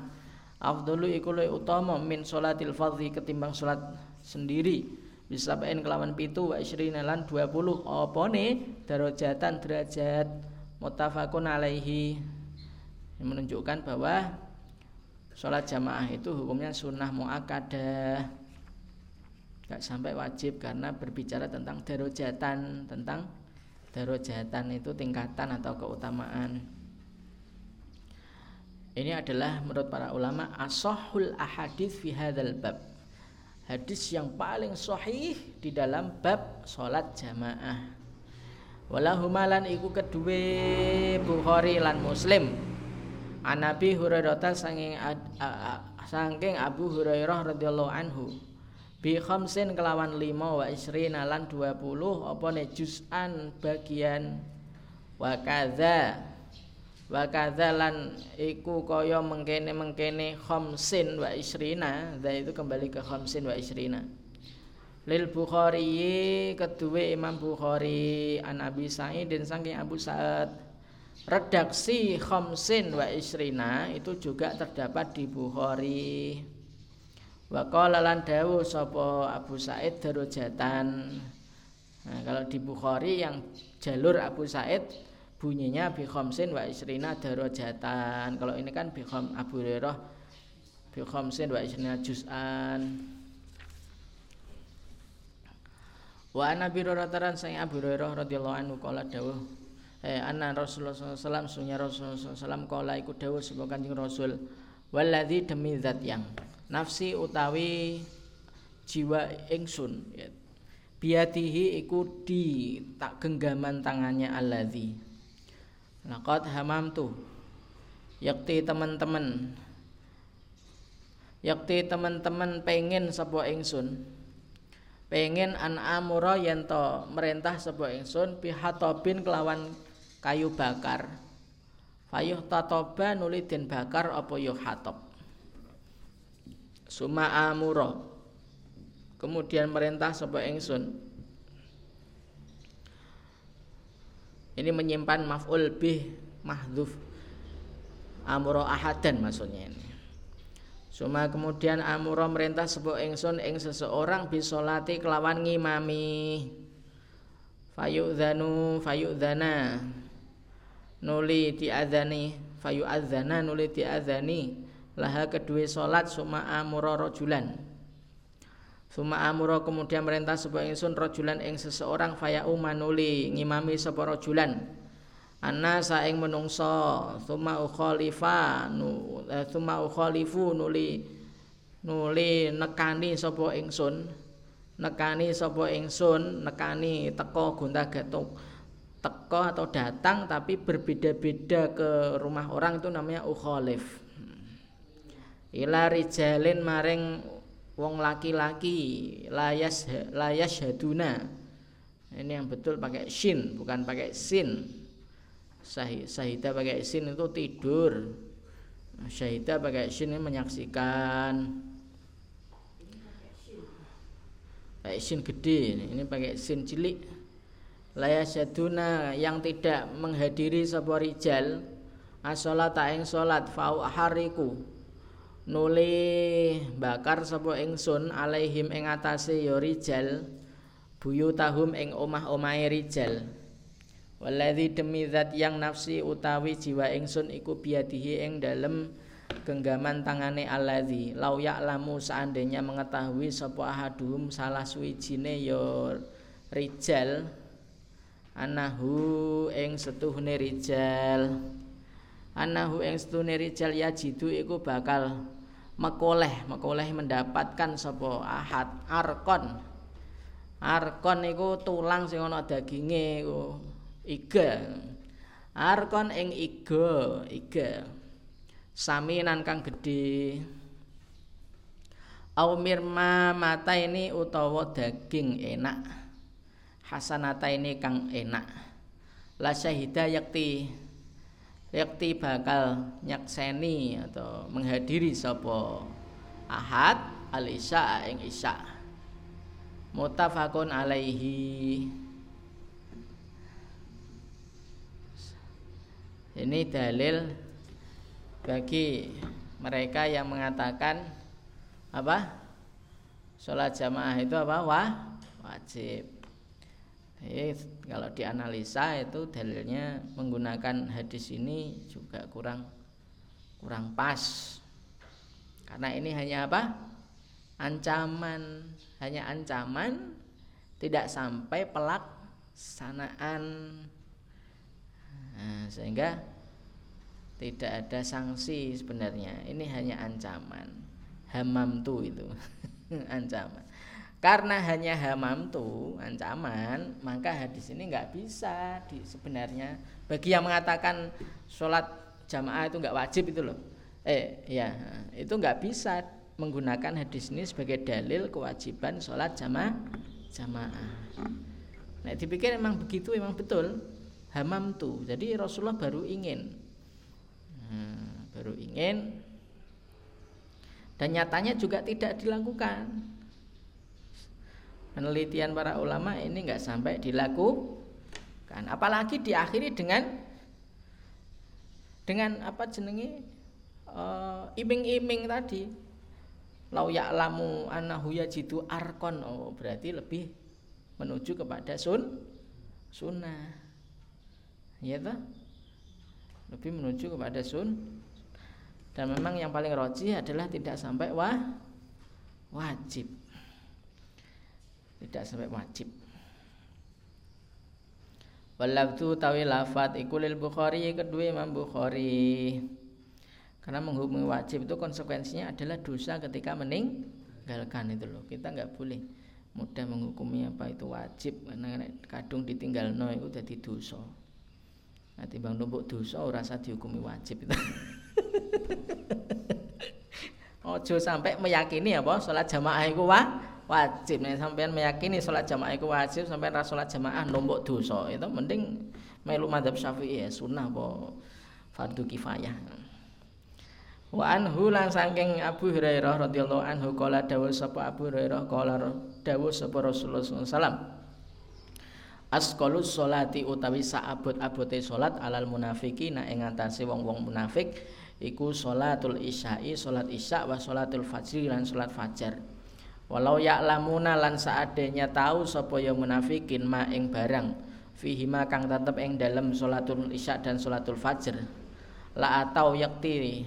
afdalu iku utama min salatil fardhi ketimbang salat sendiri. Bisa bain kelawan pitu wa isrina lan 20 opone darajatan derajat. Muttafaqun alaihi. Yang menunjukkan bahwa sholat jamaah itu hukumnya sunnah muakkadah gak sampai wajib karena berbicara tentang darojatan tentang darojatan itu tingkatan atau keutamaan. Ini adalah menurut para ulama asohul ahadith fi hadzal bab. Hadis yang paling sahih di dalam bab sholat jamaah. Walahumalan iku kedue Bukhari lan Muslim. Anabi Hurairah sanging saking Abu Hurairah radhiyallahu anhu bi khamsin kelawan lima wa isrina lan 20 apa ne juz'an bagian? Wa kadza. Wa kadza lan iku kaya mengkene-mengkene khamsin wa isrina dan itu kembali ke khamsin wa isrina lil Bukhari kedua Imam Bukhari an Abi Sa'id dan saking Abu Sa'ad. Redaksi khamsin wa isrina itu juga terdapat di Bukhari Wa qala lan dawu sapa Abu Said darajatan. Nah, kalau di Bukhari yang jalur Abu Said bunyinya bi khamsin wa isrina darajatan. Kalau ini kan bi kham Abu Hurairah bi khamsin wa isrina juz'an. Wa ana bi rataran sang Abu Hurairah radhiyallahu anhu qala dawuh eh anna Rasulullah SAW sunya Rasulullah SAW kala iku dawuh sapa Kanjeng Rasul waladzi demi zat yang nafsi utawi jiwa ingsun ya. biatihi iku di tak genggaman tangannya alladzi. Laqad hamamtu. Yakti teman-teman. Yakti teman-teman pengen sapa ingsun? Pengen an amura yen to merintah sapa ingsun? Bihatobin kelawan kayu bakar. Fayuh tatoba nuli den bakar apa yuh hatob suma amuro. Kemudian merintah sapa ingsun. Ini menyimpan maf'ul bih mahdhuf. Amuro ahadan maksudnya ini. Suma kemudian amuro merintah sebuah ingsun ing seseorang bisolati kelawan ngimami. Fayu'dhanu fayu'dhana nuli diadhani fayu'adhana nuli diadhani laha kedua solat suma amuro rojulan. Suma amuro kemudian merintah sebuah ingsun rojulan ing seseorang faya umanuli ngimami sebuah rojulan. Anna saing menungso Suma ukhalifa nu, eh, Suma ukhalifu nuli Nuli nekani sebuah ingsun Nekani sebuah ingsun Nekani teko gonta Teko atau datang tapi berbeda-beda ke rumah orang itu namanya ukhalif ila rijalin maring wong laki-laki layas layas haduna ini yang betul pakai shin bukan pakai sin. Sahih, sahida pakai sin itu tidur. Syahida pakai sin ini menyaksikan. Pakai sin gede ini pakai sin cilik. Layas haduna yang tidak menghadiri sebuah rijal as-sholata ing salat fau hariku nuli bakar sapa ingsun alaihim ing atase ya rijal buyutahum ing omah-omahe rijal. Waladhi demi zat yang nafsi utawi jiwa ingsun iku biadihi ing dalem genggaman tangane alladzi lau ya'lamu seandainya mengetahui sapa ahadum salah suwijine ya rijal anahu ing setuhne rijal anahu ing setuhne rijal yajidu iku bakal mekoleh mekoleh mendapatkan sapa ahad arkon. Arkon iku tulang sing ana daginge iku iga. Arkon ing iga iga. Saminan kang gedhe. Au mirma mata ini utawa daging enak. Hasanata ini kang enak. La syahida yakti yakti bakal nyakseni atau menghadiri sapa ahad al isya ing isya mutafakun alaihi Ini dalil bagi mereka yang mengatakan apa? Sholat jamaah itu apa? Wah, wajib. Jadi kalau dianalisa itu dalilnya menggunakan hadis ini juga kurang kurang pas. Karena ini hanya apa? Ancaman, hanya ancaman tidak sampai pelaksanaan Nah, sehingga tidak ada sanksi sebenarnya. Ini hanya ancaman. Hamam tu itu ancaman. Karena hanya hamam tu ancaman, maka hadis ini nggak bisa di, sebenarnya. Bagi yang mengatakan sholat jamaah itu nggak wajib itu loh. Eh, ya itu nggak bisa menggunakan hadis ini sebagai dalil kewajiban sholat jamaah jamaah. Nah dipikir emang begitu, emang betul. Hamam tu jadi Rasulullah baru ingin. Hmm, baru ingin. Dan nyatanya juga tidak dilakukan penelitian para ulama ini nggak sampai dilakukan. Apalagi diakhiri dengan dengan apa jenenge uh, iming-iming tadi. Lau ya'lamu annahu yajidu arkon. Oh berarti lebih menuju kepada sun sunnah. Ya toh? Lebih menuju kepada sun. Dan memang yang paling roji adalah tidak sampai wah wajib tidak sampai wajib. Walabtu tawi lafat ikulil Bukhari kedua Imam Bukhari. Karena menghubungi wajib itu konsekuensinya adalah dosa ketika meninggalkan itu loh. Kita nggak boleh mudah menghukumi apa itu wajib karena kadung ditinggal no itu jadi dosa. Nah, timbang numpuk dosa ora usah dihukumi wajib itu. Ojo sampai meyakini apa? Salat jamaah itu wah, wajib. Nek sampean meyakini salat jamaah itu wajib, sampean ra salat jamaah numpuk dosa, itu mending melu madzhab Syafi'i ya sunnah apa fardu kifayah. Wa anhu lan saking Abu Hurairah radhiyallahu anhu kala dawuh sapa Abu Hurairah kala dawuh sapa Rasulullah sallallahu alaihi wasallam sholati utawi saabot-abote salat alal munafiki na ing wong-wong munafik iku sholatul isya'i salat isya wa sholatul fajri lan salat fajar. Walau ya'lamuna lan saadenya tahu sapa ya munafikin ma ing barang fihi ma kang tetep ing dalem sholatul isya dan sholatul fajr. La atau yakti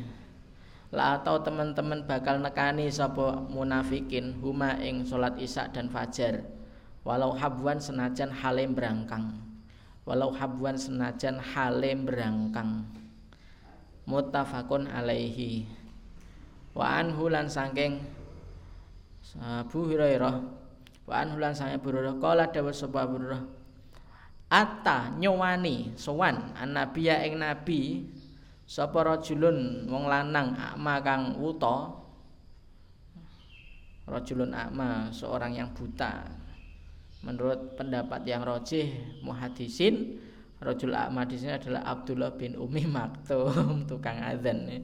la atau teman-teman bakal nekani sapa munafikin huma ing salat isya dan fajar. Walau habwan senajan halim berangkang walau habwan senajan halim berangkang mutafakun alaihi. Wa anhu lan saking Abu Hurairah. Wa anhu lan Abu Hurairah. Kala dawa sapa Abu Hurairah? Atta nyowani sowan annabiya ing nabi sapa rajulun wong lanang akma kang wuta. Rajulun akma seorang yang buta. Menurut pendapat yang rojih muhadisin Rojul Ahmad di sini adalah Abdullah bin Umi Maktum tukang azan nih.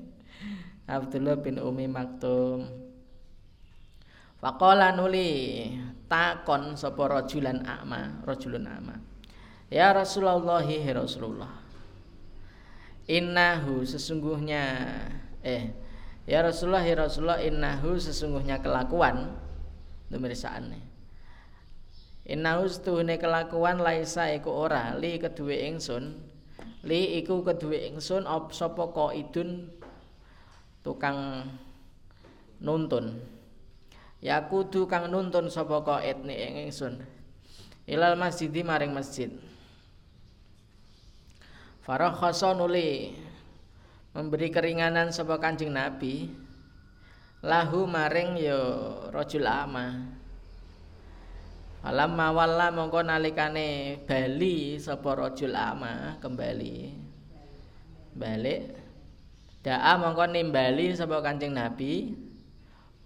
Abdullah bin Umi Maktum Fakola nuli takon sopo rojulan akma rojulun akma Ya Rasulullah ya Rasulullah. Innahu sesungguhnya eh ya Rasulullah ya Rasulullah innahu sesungguhnya kelakuan pemeriksaan innahu setuhune kelakuan laisa iku ora li kedue ingsun. Li iku kedue ingsun op sapa idun tukang nuntun ya kudu kang nuntun sapa qaid ni ingsun. Ilal masjid maring masjid. Farakhasa nuli memberi keringanan sapa Kanjeng Nabi. Lahu maring ya rajul ama. Alam mawalla mongko nalikane bali sapa rajul ama kembali. Balik. Da'a mongko nimbali sapa Kanjeng Nabi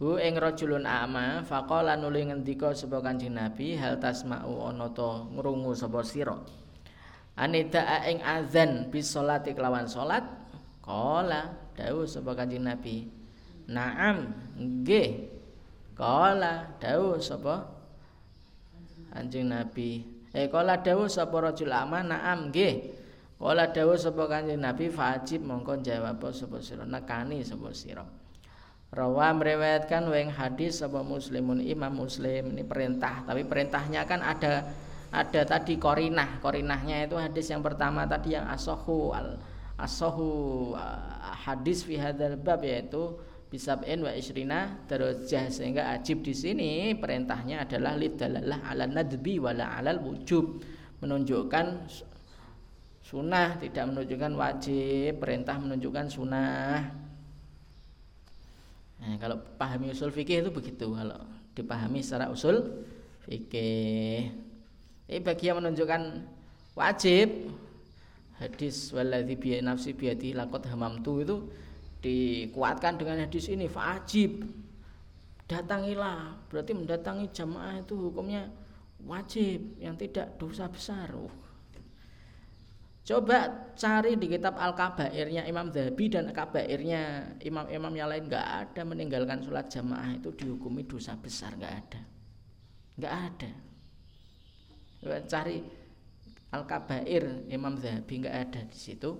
hu ing rajulun ama faqala nuli ngendika sapa Kanjeng Nabi hal tasma'u ana to ngrungu sapa sira? Anida ing azan bis salati kelawan salat qala dawuh sapa kanjeng nabi. Naam nggih. Qala dawuh sapa kanjeng nabi. Eh qala dawuh sapa rajul ama? Naam nggih. Qala dawuh sapa kanjeng nabi? Fajib mongko jawab sapa sira nekani sapa sira Rawa meriwayatkan weng hadis sapa muslimun imam muslim. Ini perintah. Tapi perintahnya kan ada ada tadi korinah. Korinahnya itu hadis yang pertama tadi yang asohu al asohu uh, hadis fi hadzal bab yaitu bisab'in wa isrina derajah sehingga ajib di sini perintahnya adalah lidalalah ala nadbi wala alal wujub. Menunjukkan sunnah tidak menunjukkan wajib. Perintah menunjukkan sunnah nah, kalau pahami usul fikih itu begitu. Kalau dipahami secara usul fikih. Ini bagi yang menunjukkan wajib hadis waladhi biya nafsi biyadi lakot hamamtu itu dikuatkan dengan hadis ini wajib. Datangilah. Berarti mendatangi jamaah itu hukumnya wajib yang tidak dosa besar. Uh. Coba cari di kitab al kabairnya Imam Dhabi dan kabairnya imam-imam yang lain. Nggak ada meninggalkan sholat jamaah itu dihukumi dosa besar. Nggak ada. Nggak ada. Cari al kabair Imam Zahabi nggak ada di situ.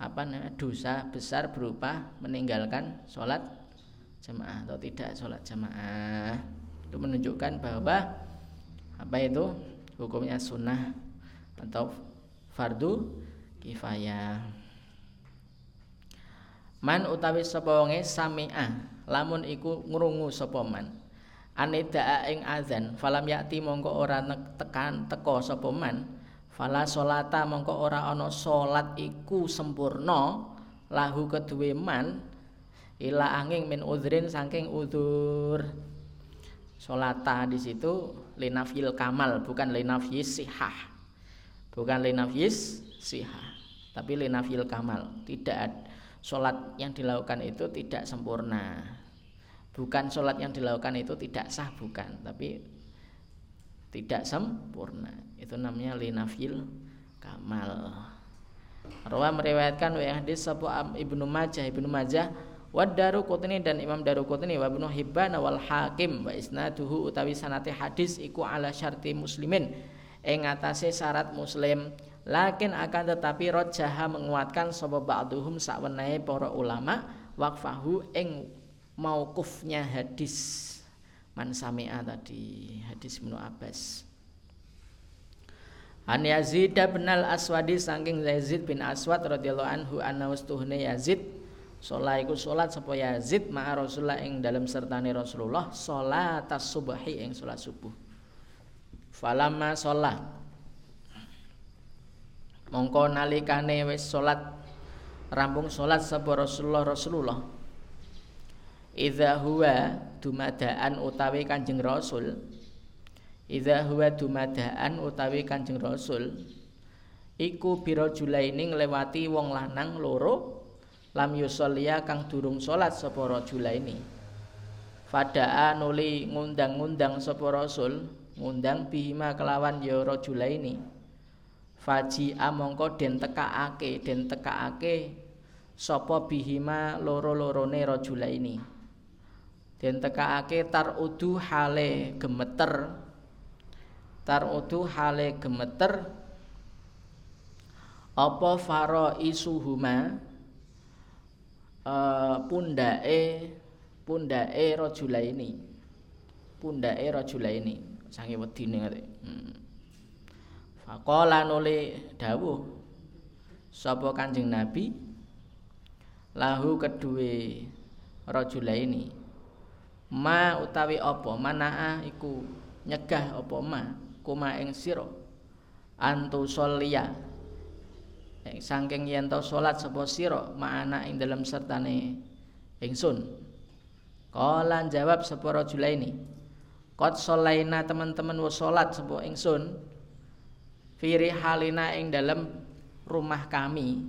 Apa namanya? Dosa besar berupa meninggalkan sholat jamaah atau tidak sholat jamaah. Itu menunjukkan bahwa apa itu? Hukumnya sunnah atau fardu kifayah. Man utawi sapa wonge sami'ah lamun iku ngrungu sapa man. Anida ing azan falam yakti mongko ora tekan teko sapa man. Fala salata mongko ora ana salat iku sempurna lahu keduwe man ila angin min udhrin saking udzur salata di situ linafil kamal bukan linafis sihah bukan linafis sihah tapi linafil kamal. Tidak salat yang dilakukan itu tidak sempurna. Bukan sholat yang dilakukan itu tidak sah bukan tapi tidak sempurna. Itu namanya linafil kamal. Rawa meriwayatkan wa hadis sabu Ibnu Majah. Ibnu Majah wa Daruqutni dan Imam Daruqutni wa Ibnu Hibban wal Hakim wa isnaduhu utawi sanate hadis iku ala syarti muslimin ing atase syarat muslim. Lakin akan tetapi rojaha menguatkan sapa ba'duhum sakwenehe para ulama waqfahu ing maukufnya hadis. Man sami'a tadi hadis Ibnu Abbas. An Yazid bin al Aswadi saking Yazid bin Aswad radhiyallahu anhu anna wastuhne Yazid Sholat iku sholat sapa Yazid ma'a Rasulullah ing dalam sertane Rasulullah sholat subuhi ing sholat subuh. Falamma sholat. Mongko nalikane wis sholat rampung sholat sapa Rasulullah Rasulullah. Idza huwa dumadaan utawi Kanjeng Rasul Idza huwa dumadaan utawi Kanjeng Rasul iku biro julaini nglewati wong lanang loro lam yusollia kang durung salat sapa rajulaini fadaa nuli ngundang-ngundang sapa rasul ngundang bihima kelawan ya rajulaini. Faji amongko den tekaake den tekaake sapa bihima loro-lorone rajulaini. Den tekaake tarudu hale gemeter. Tarudu hale gemeter. Apa faro isuhuma uh, pundake pundake rajulaini. Pundake rajulaini sange wedine ngate hmm. faqala nuli dawuh sapa kanjeng nabi? Lahu kedue rajulaini. Ma utawi apa? Manaa iku nyegah apa ma? Kuma ing sira. Antu sholia saking yen to salat sapa sira ma'ana ing dalam sertane ingsun. Kala jawab sapa rajulaini qad sholaina teman-teman wis salat sapa ingsun firi halina ing dalam rumah kami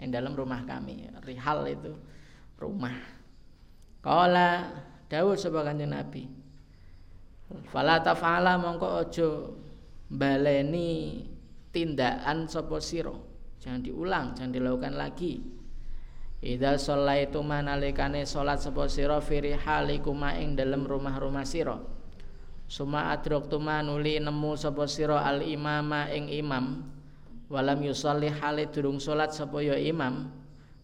ing dalam rumah kami rihal itu rumah Kala dawuh sapa Kanjeng Nabi. Fala tafala mongko aja baleni tindakan sapa sira. Jangan diulang, jangan dilakukan lagi. Idza shallaitu manalikane salat sapa sira fi rihalikuma ing dalem rumah-rumah sira. Suma adraktu manuli nemu sapa sira al imama ing imam. Walam yusalli hale durung salat sapa ya imam.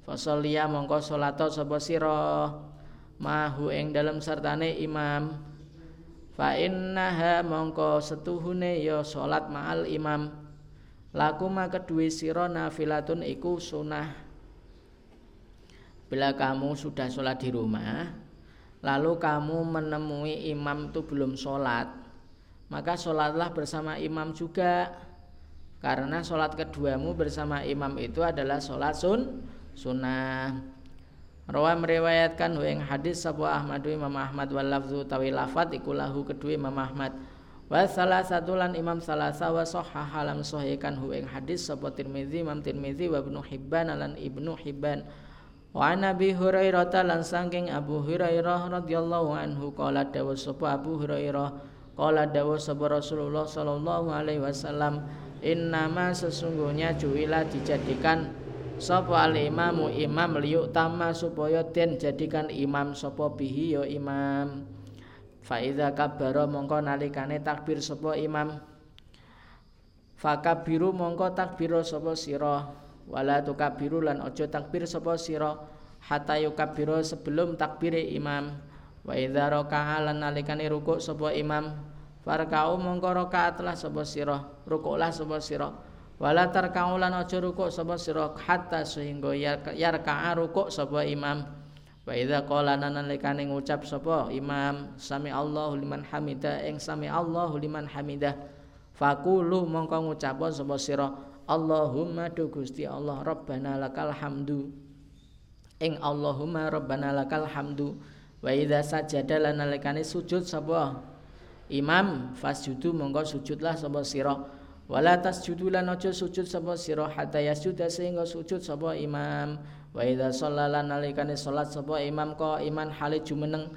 Fasalliya mongko salata sapa sira mahu ing dalam sartane imam fa innaha mongko setuhune ya salat ma'al imam laku ma kedue sira nafilatun iku sunah bila kamu sudah sholat di rumah lalu kamu menemui imam itu belum sholat maka sholatlah bersama imam juga karena sholat keduamu bersama imam itu adalah sholat sun sunnah Rawa meriwayatkan ing hadis sapa Ahmad Imam Ahmad wal lafzu tawi lafat iku lahu kedue Imam Ahmad. Wa salah satu lan Imam Salasa wa sahha lam sahihkan hu ing hadis sapa Tirmizi Imam Tirmizi wa Ibnu Hibban lan Ibnu Hibban. Wa Nabi Hurairah lan saking Abu Hurairah radhiyallahu anhu qala dawu sapa Abu Hurairah qala dawu sapa Rasulullah sallallahu alaihi wasallam innama sesungguhnya juila dijadikan sapa al imamu imam liyuk tama supaya den jadikan imam sapa bihi ya imam. Fa iza kabbara mongko nalikane takbir sapa imam. Fakabiru mongko takbiro sapa sira wala tukabiru lan aja takbir sapa sira hatta yukabiru sebelum takbire imam. Wa idza raka'a lan nalikane rukuk sapa imam. Farka'u mongko rakaat lah sapa sira rukuklah sapa sira. Wala tarkaulan aja rukuk sapa sira hatta sehingga yarka'a rukuk sapa imam. Wa idza qala nalikane ngucap sapa imam sami Allahu liman hamida ing sami Allahu liman hamidah. Fakulu mongko ngucap sapa sira Allahumma du Gusti Allah rabbana lakal hamdu. Ing Allahumma rabbana lakal hamdu. Wa idza sajada nalikane sujud sapa? Imam fasjudu mongko sujudlah sapa sira. Wala tasjudu lan aja sujud sapa sira hatta yasjuda sehingga sujud sapa imam. Wa idza shallala nalikane salat sapa imam ko iman hale jumeneng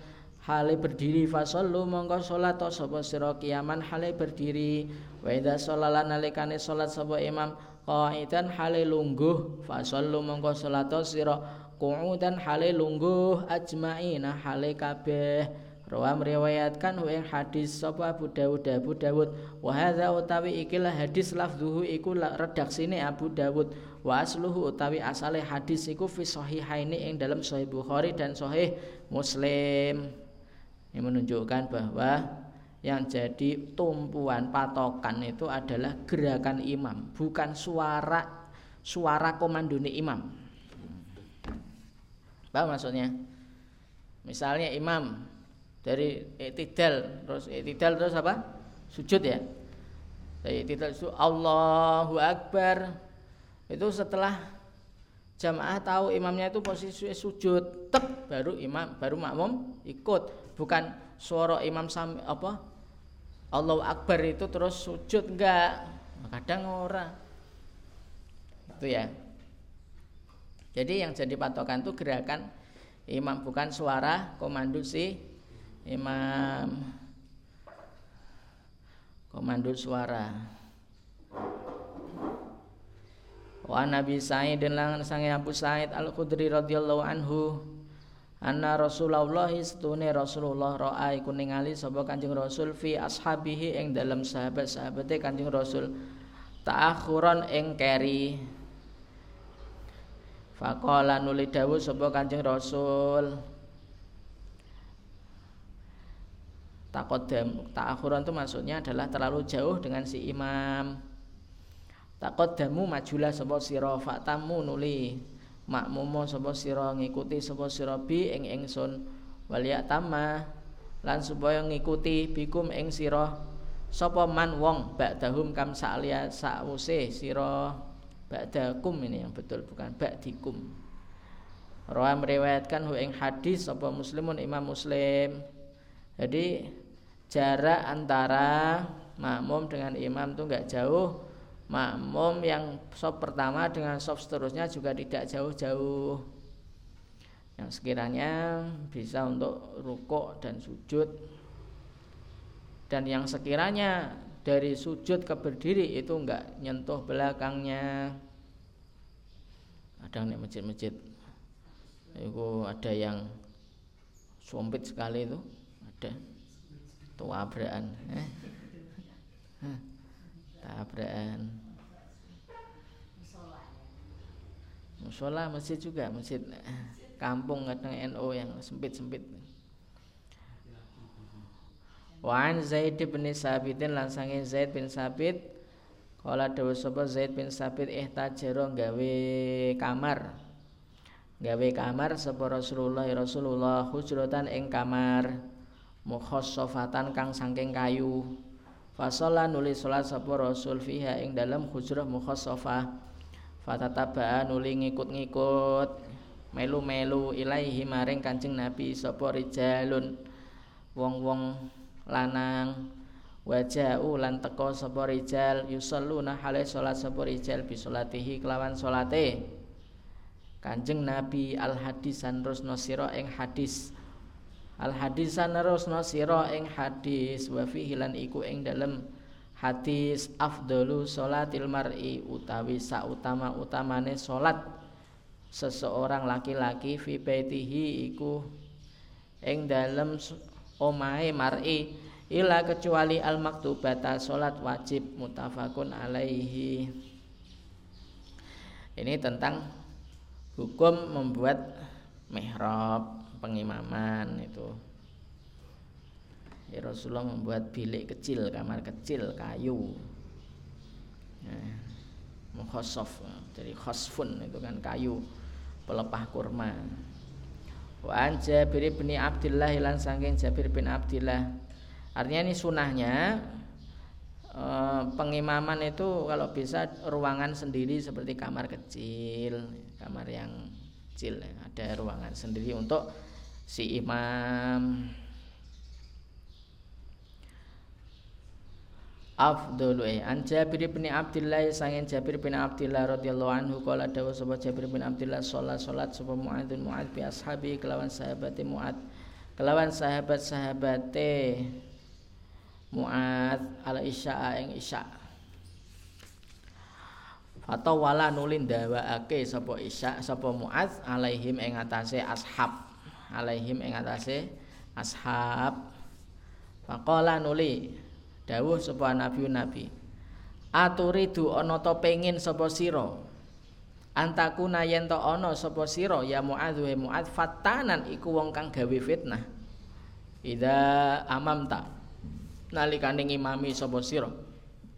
hale berdiri fasallu mongko salat sapa sira kiaman hale berdiri. Wa idza shallala nalikane salat sapa imam. Qaidan hale lungguh fasallu mongko salat sira qu'udan hale lungguh ajmaina hale kabeh. Rawa meriwayatkan ing hadis sapa Abu Dawud Abu Dawud. Wa hadza utawi ikilah hadis lafzuhu iku redaksine Abu Dawud. Wa asluhu utawi asale hadis iku fi sahihaini ing dalam sahih Bukhari dan sahih Muslim. Ini menunjukkan bahwa yang jadi tumpuan patokan itu adalah gerakan imam, bukan suara suara komandone imam. Apa maksudnya? Misalnya imam dari itidal terus itidal terus apa sujud ya dari itidal itu Allahu Akbar itu setelah jamaah tahu imamnya itu posisi sujud tek baru imam baru makmum ikut bukan suara imam sam apa? Allahu Akbar itu terus sujud enggak? Kadang ora. Itu ya. Jadi yang jadi patokan itu gerakan imam bukan suara komando si Imam. Komando suara. Wa Nabi Sa'id dan langan sange Abu Sa'id Al-Khudri radhiyallahu anhu anna Rasulullah setune Rasulullah ra'a iku ningali sapa Kanjeng Rasul fi ashabihi ing dalam sahabat-sahabate Kanjeng Rasul. Ta'akhuron ing keri. Faqala nuli dawuh sapa Kanjeng Rasul. Takodam ta'akhuron itu maksudnya adalah terlalu jauh dengan si imam. Takodamu majulah sapa sira faktamu nuli makmumo sapa sira ngikuti sapa sira bi ing ingsun. Waliya tamah lan supaya ngikuti bikum ing sira sapa man wong ba'dahum kam sa'liya sa'use sira ba'dakum ini yang betul bukan ba'dikum. Rawa meriwayatkan hu ing hadis sapa muslimun imam muslim. Jadi jarak antara makmum dengan imam itu enggak jauh makmum yang sop pertama dengan sop seterusnya juga tidak jauh-jauh. Yang sekiranya bisa untuk rukuk dan sujud. Dan yang sekiranya dari sujud ke berdiri itu enggak nyentuh belakangnya. Ada nih masjid-masjid. Itu ada yang sumpit sekali itu. Ada. Tabrakan eh? Tabrakan. Musola masjid juga masjid kampung kadang NO yang sempit-sempit. Wan Zaid bin Sabitin lan sange Zaid bin Sabit. Kala dawa sapa Zaid bin Sabit ihtajaro gawe kamar. Gawe kamar sapa Rasulullah Rasulullah hujratan ing kamar mukhassafatan kang saking kayu Fasala nuli salat sapa Rasul fiha ing dalam hujrah mukhassafah. Fatataba nuli ngikut-ngikut melu-melu ilaihi maring Kanjeng Nabi sapa rijalun. Wong-wong lanang waja'u lan teko sapa rijal yusalluna hale salat sapa rijal bi salatihi kelawan salate Kanjeng Nabi al hadisan rusno sira ing hadis al hadisan rusno sira ing hadis wa fihi lan iku ing dalem hadis afdalu salatil mar'i utawi sautama utamane salat. Seseorang laki-laki fi baitihi iku ing dalem omahe mar'i ila kecuali al maktubata salat wajib mutafakun alaihi. Ini tentang hukum membuat mihrab pengimaman itu. Ya Rasulullah membuat bilik kecil kamar kecil kayu. Nah, mukhosof dari khosfun itu kan kayu pelepah kurma. Wa Jabir bin Abdullah lan saking Jabir bin Abdullah. Artinya ini sunahnya eh, pengimaman itu kalau bisa ruangan sendiri seperti kamar kecil, kamar yang kecil ada ruangan sendiri untuk si imam. Afdalu eh an Jabir bin Abdullah sangen Jabir bin Abdullah radhiyallahu anhu kala dawu sapa Jabir bin Abdullah salat salat sapa Muadz bin Muadz bi ashabi kelawan sahabate Muadz kelawan sahabat-sahabate Muadz ala isya ing isya. Atau wala nulin dawaake sapa isya sapa Muadz alaihim ing atase ashab alaihim ing atase ashab. Faqala nuli dawuh sapa nabi nabi aturidu ana to pengin sapa sira? Antakuna yen to ana sapa sira? Ya muadz wa muadz fatanan iku wong kang gawe fitnah. Ida amamta nalikane ngimami sapa sira?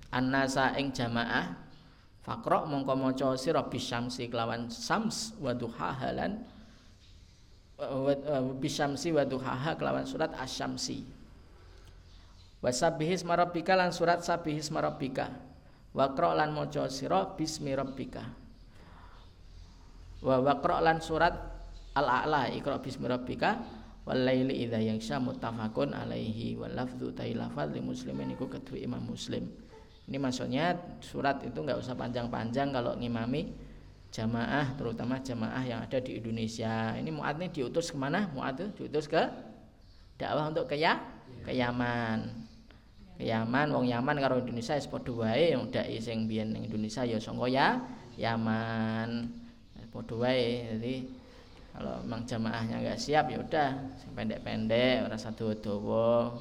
Annasa ing jamaah faqra mongko maca sira bisyamsi kelawan sams wa duhahalan bisyamsi wa duhaha kelawan surat asyamsi Wasabihis marabika lan surat sabihis marabika. Wakro lan mojo siro bismi rabbika. Wa wakro lan surat al-a'la ikra bismi rabbika wal laili idza yaksha muttafaqun alaihi wal lafdzu tailafal li muslimin iku kedua Imam Muslim. Ini maksudnya surat itu nggak usah panjang-panjang kalau ngimami jamaah terutama jamaah yang ada di Indonesia. Ini Muad ini diutus ke mana? Muad itu diutus ke dakwah untuk ke ya ke Yaman. Yaman wong Yaman karo Indonesia wis padha wae wong dai sing biyen Indonesia ya ya Yaman padha wae jadi kalau memang jamaahnya nggak siap ya udah pendek-pendek ora satu dawa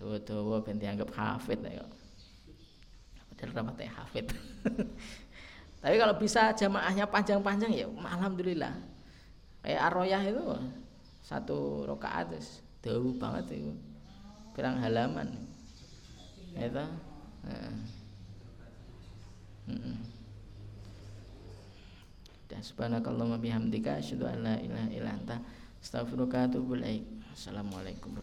dawa-dawa ben dianggap hafid ya rapatnya hafid tapi kalau bisa jamaahnya panjang-panjang ya alhamdulillah. Kayak aroyah itu satu rokaat jauh banget itu. Pirang halaman. Itu nah. hmm. dan subhanakallahumma bihamdika asyhadu an la ilaha illa anta astaghfiruka wa atubu ilaik. Assalamualaikum